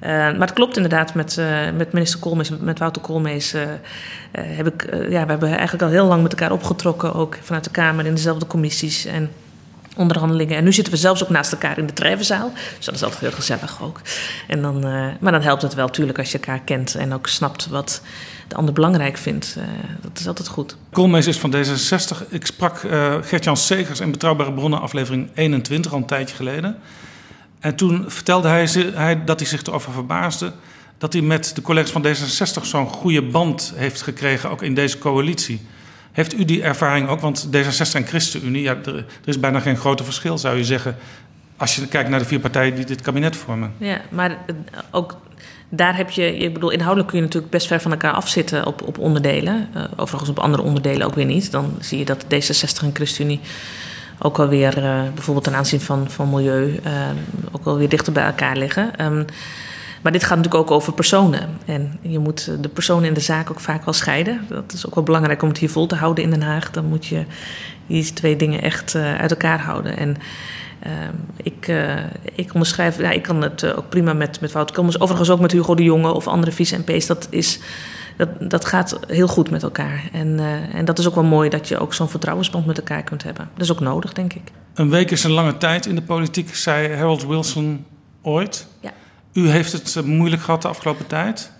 B: maar het klopt inderdaad, met, met minister Koolmees, met Wouter Koolmees... heb ik, ja, we hebben eigenlijk al heel lang met elkaar opgetrokken... ook vanuit de Kamer in dezelfde commissies... En, onderhandelingen. En nu zitten we zelfs ook naast elkaar in de treffenzaal. Dus dat is altijd heel gezellig ook. En dan, uh, maar dan helpt het wel natuurlijk als je elkaar kent en ook snapt wat de ander belangrijk vindt. Uh, dat is altijd goed.
D: Koolmees is van D66. Ik sprak uh, Gert-Jan Segers in Betrouwbare Bronnen aflevering 21 al een tijdje geleden. En toen vertelde hij, hij dat hij zich erover verbaasde... dat hij met de collega's van D66 zo'n goede band heeft gekregen, ook in deze coalitie... Heeft u die ervaring ook? Want D66 en ChristenUnie, ja, er, is bijna geen grote verschil, zou je zeggen. Als je kijkt naar de vier partijen die dit kabinet vormen.
B: Ja, maar eh, ook daar heb je, ik bedoel, inhoudelijk kun je natuurlijk best ver van elkaar afzitten op, op onderdelen. Uh, overigens op andere onderdelen ook weer niet. Dan zie je dat D66 en ChristenUnie ook alweer, uh, bijvoorbeeld ten aanzien van, van milieu, uh, ook alweer dichter bij elkaar liggen. Um, maar dit gaat natuurlijk ook over personen. En je moet de personen in de zaak ook vaak wel scheiden. Dat is ook wel belangrijk om het hier vol te houden in Den Haag. Dan moet je die twee dingen echt uh, uit elkaar houden. En uh, ik, uh, ik onderschrijf, ja, ik kan het ook prima met, met Wouter Koolmees. Overigens ook met Hugo de Jonge of andere vice-MP's. Dat, is, dat, dat gaat heel goed met elkaar. En, en dat is ook wel mooi dat je ook zo'n vertrouwensband met elkaar kunt hebben. Dat is ook nodig, denk ik.
D: Een week is een lange tijd in de politiek, zei Harold Wilson ooit.
B: Ja.
D: U heeft het eh, moeilijk gehad de afgelopen tijd.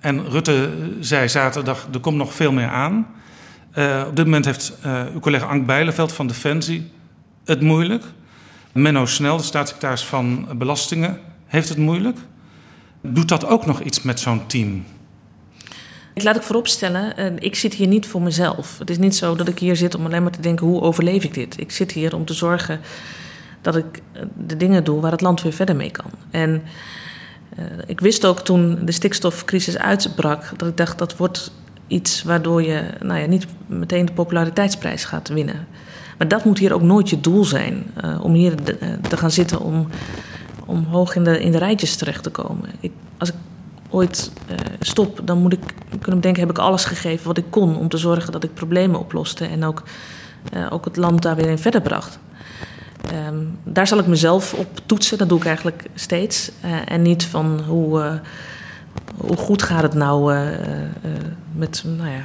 D: En Rutte zei zaterdag, er komt nog veel meer aan. Uh, op dit moment heeft uh, uw collega Ank Bijleveld van Defensie het moeilijk. Menno Snel, de staatssecretaris van Belastingen, heeft het moeilijk. Doet dat ook nog iets met zo'n team?
B: Ik laat ik vooropstellen, ik zit hier niet voor mezelf. Het is niet zo dat ik hier zit om alleen maar te denken hoe overleef ik dit. Ik zit hier om te zorgen dat ik de dingen doe waar het land weer verder mee kan. En ik wist ook toen de stikstofcrisis uitbrak, dat ik dacht dat wordt iets waardoor je nou ja, niet meteen de populariteitsprijs gaat winnen. Maar dat moet hier ook nooit je doel zijn, uh, om hier de, uh, te gaan zitten om, om hoog in de, in de rijtjes terecht te komen. Ik, als ik ooit stop, dan moet ik kunnen bedenken, heb ik alles gegeven wat ik kon om te zorgen dat ik problemen oploste en ook, ook het land daar weer in verder bracht. Um, daar zal ik mezelf op toetsen, dat doe ik eigenlijk steeds. Uh, en niet van hoe, uh, hoe goed gaat het nou uh, met, nou ja,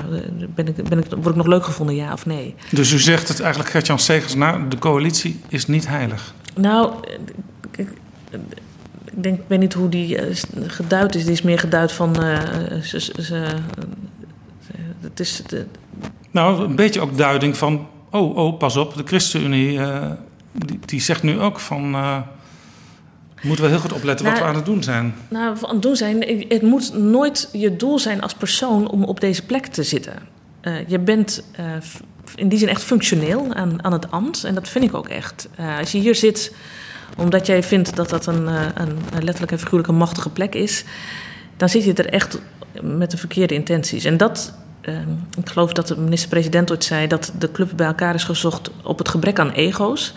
B: ben ik, ben ik, word ik nog leuk gevonden, ja of nee.
D: Dus u zegt het eigenlijk, Gertjan Segers, nou, de coalitie is niet heilig.
B: Nou, ik, ik denk, ik weet niet hoe die geduid is. Die is meer geduid van, het is... De...
D: Nou, een beetje ook duiding van, oh, oh, pas op, de ChristenUnie die, die zegt nu ook van. Uh, moeten we heel goed opletten nou, wat we aan het doen zijn.
B: Nou, aan het doen zijn. Het moet nooit je doel zijn als persoon om op deze plek te zitten. Uh, je bent uh, in die zin echt functioneel aan, aan het ambt. En dat vind ik ook echt. als je hier zit omdat jij vindt dat dat een, een, een letterlijk en figuurlijk een machtige plek is, dan zit je er echt met de verkeerde intenties. En dat Uh, ik geloof dat de minister-president ooit zei dat de club bij elkaar is gezocht op het gebrek aan ego's.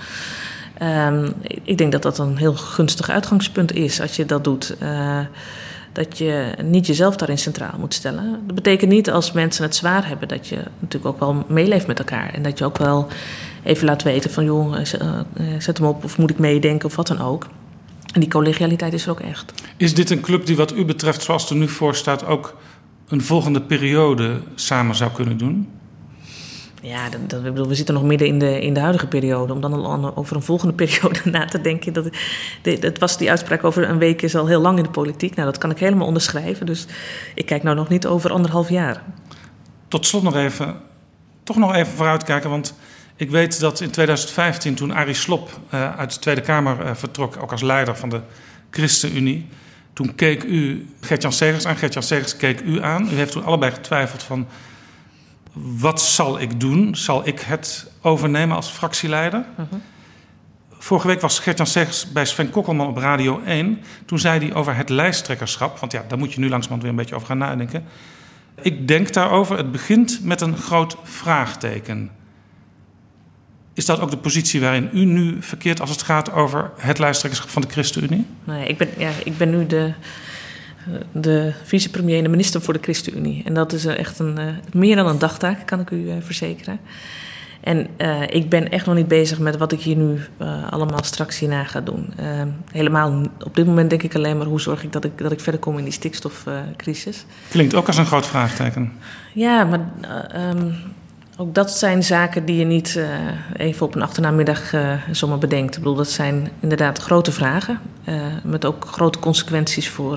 B: Uh, ik denk dat dat een heel gunstig uitgangspunt is als je dat doet. Uh, dat je niet jezelf daarin centraal moet stellen. Dat betekent niet als mensen het zwaar hebben dat je natuurlijk ook wel meeleeft met elkaar. En dat je ook wel even laat weten van joh, zet hem op of moet ik meedenken of wat dan ook. En die collegialiteit is er ook echt.
D: Is dit een club die wat u betreft, zoals het er nu voor staat, ook een volgende periode samen zou kunnen doen?
B: Ja, dat, dat, bedoel, we zitten nog midden in de, in de huidige periode. Om dan al over een volgende periode na te denken. Dat, dat was die uitspraak over een week is al heel lang in de politiek. Nou, dat kan ik helemaal onderschrijven. Dus ik kijk nou nog niet over anderhalf jaar.
D: Tot slot nog even, toch nog even vooruitkijken. Want ik weet dat in 2015, toen Arie Slop uh, uit de Tweede Kamer uh, vertrok, ook als leider van de ChristenUnie. Toen keek u Gert-Jan Segers aan, Gert-Jan Segers keek u aan. U heeft toen allebei getwijfeld van wat zal ik doen? Zal ik het overnemen als fractieleider? Mhm. Vorige week was Gert-Jan Segers bij Sven Kokkelman op Radio 1. Toen zei hij over het lijsttrekkerschap. Want ja, daar moet je nu langzamerhand weer een beetje over gaan nadenken. Ik denk daarover, het begint met een groot vraagteken. Is dat ook de positie waarin u nu verkeert als het gaat over het lijsttrekkerschap van de ChristenUnie?
B: Nee, ik ben, ja, ik ben nu de de vicepremier en de minister voor de ChristenUnie. En dat is echt een, uh, meer dan een dagtaak, kan ik u uh, verzekeren. En uh, ik ben echt nog niet bezig met wat ik hier nu allemaal straks hierna ga doen. helemaal op dit moment denk ik alleen maar hoe zorg ik dat ik, dat ik verder kom in die stikstofcrisis.
D: Klinkt ook als een groot vraagteken.
B: Ja, maar um, ook dat zijn zaken die je niet uh, even op een achternaamiddag uh, zomaar bedenkt. Ik bedoel, dat zijn inderdaad grote vragen. Uh, met ook grote consequenties voor,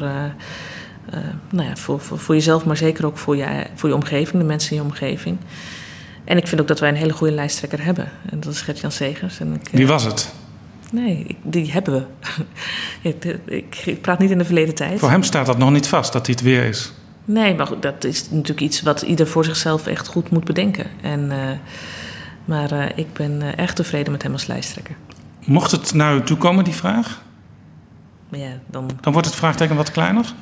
B: nou ja, voor, voor, voor, jezelf, maar zeker ook voor je, voor je omgeving, de mensen in je omgeving. En ik vind ook dat wij een hele goede lijsttrekker hebben. En dat is Gert-Jan Segers. En ik,
D: Wie was het?
B: Nee, die hebben we. ik, ik praat niet in de verleden tijd.
D: Voor hem staat dat nog niet vast, dat hij het weer is.
B: Nee, maar dat is natuurlijk iets wat ieder voor zichzelf echt goed moet bedenken. En, uh, maar uh, ik ben uh, echt tevreden met hem als lijsttrekker.
D: Mocht het naar u toe komen, die vraag?
B: Ja, dan...
D: dan wordt het vraagteken wat kleiner?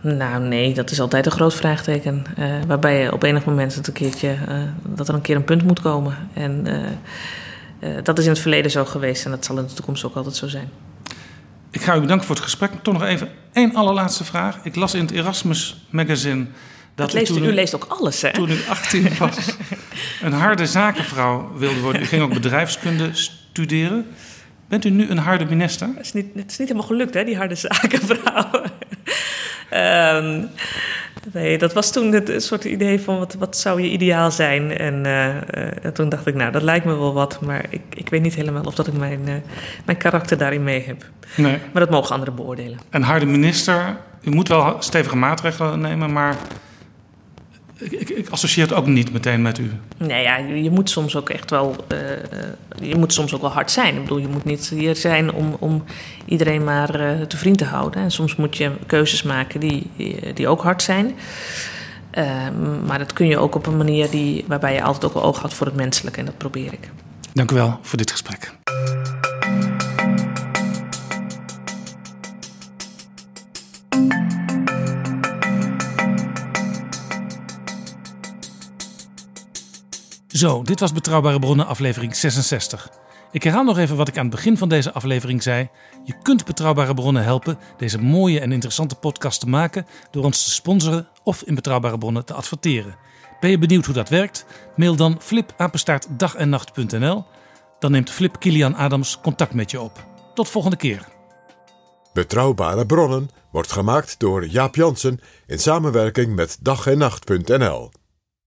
B: Nou, nee, dat is altijd een groot vraagteken. waarbij je op enig moment het een keertje, dat er een keer een punt moet komen. En dat is in het verleden zo geweest en dat zal in de toekomst ook altijd zo zijn.
D: Ik ga u bedanken voor het gesprek. Toch nog even één allerlaatste vraag. Ik las in het Erasmus magazine...
B: Dat, leest u, u, leest ook alles, hè?
D: Toen u 18 was, een harde zakenvrouw wilde worden. U ging ook bedrijfskunde studeren. Bent u nu een harde minister?
B: Het is niet, het is niet helemaal gelukt, hè, die harde zakenvrouw. um, Nee, dat was toen het soort idee van wat, wat zou je ideaal zijn. En, uh, toen dacht ik, nou, dat lijkt me wel wat. Maar ik, ik weet niet helemaal of dat ik mijn, uh, mijn karakter daarin mee heb. Nee. Maar dat mogen anderen beoordelen.
D: Een harde minister, u moet wel stevige maatregelen nemen, maar ik, ik, associeer het ook niet meteen met u.
B: Nee, ja, je moet soms ook echt wel. Uh, je moet soms ook wel hard zijn. Ik bedoel, je moet niet hier zijn om, om iedereen maar uh, te vriend te houden. En soms moet je keuzes maken die, die ook hard zijn. Uh, maar dat kun je ook op een manier die, waarbij je altijd ook wel oog houdt voor het menselijke. En dat probeer ik.
D: Dank u wel voor dit gesprek. Zo, dit was Betrouwbare Bronnen, aflevering 66. Ik herhaal nog even wat ik aan het begin van deze aflevering zei. Je kunt Betrouwbare Bronnen helpen deze mooie en interessante podcast te maken door ons te sponsoren of in Betrouwbare Bronnen te adverteren. Ben je benieuwd hoe dat werkt? Mail dan flipapenstaartdagennacht.nl. Dan neemt Flip Kilian Adams contact met je op. Tot volgende keer.
C: Betrouwbare Bronnen wordt gemaakt door Jaap Jansen in samenwerking met dag en nacht.nl.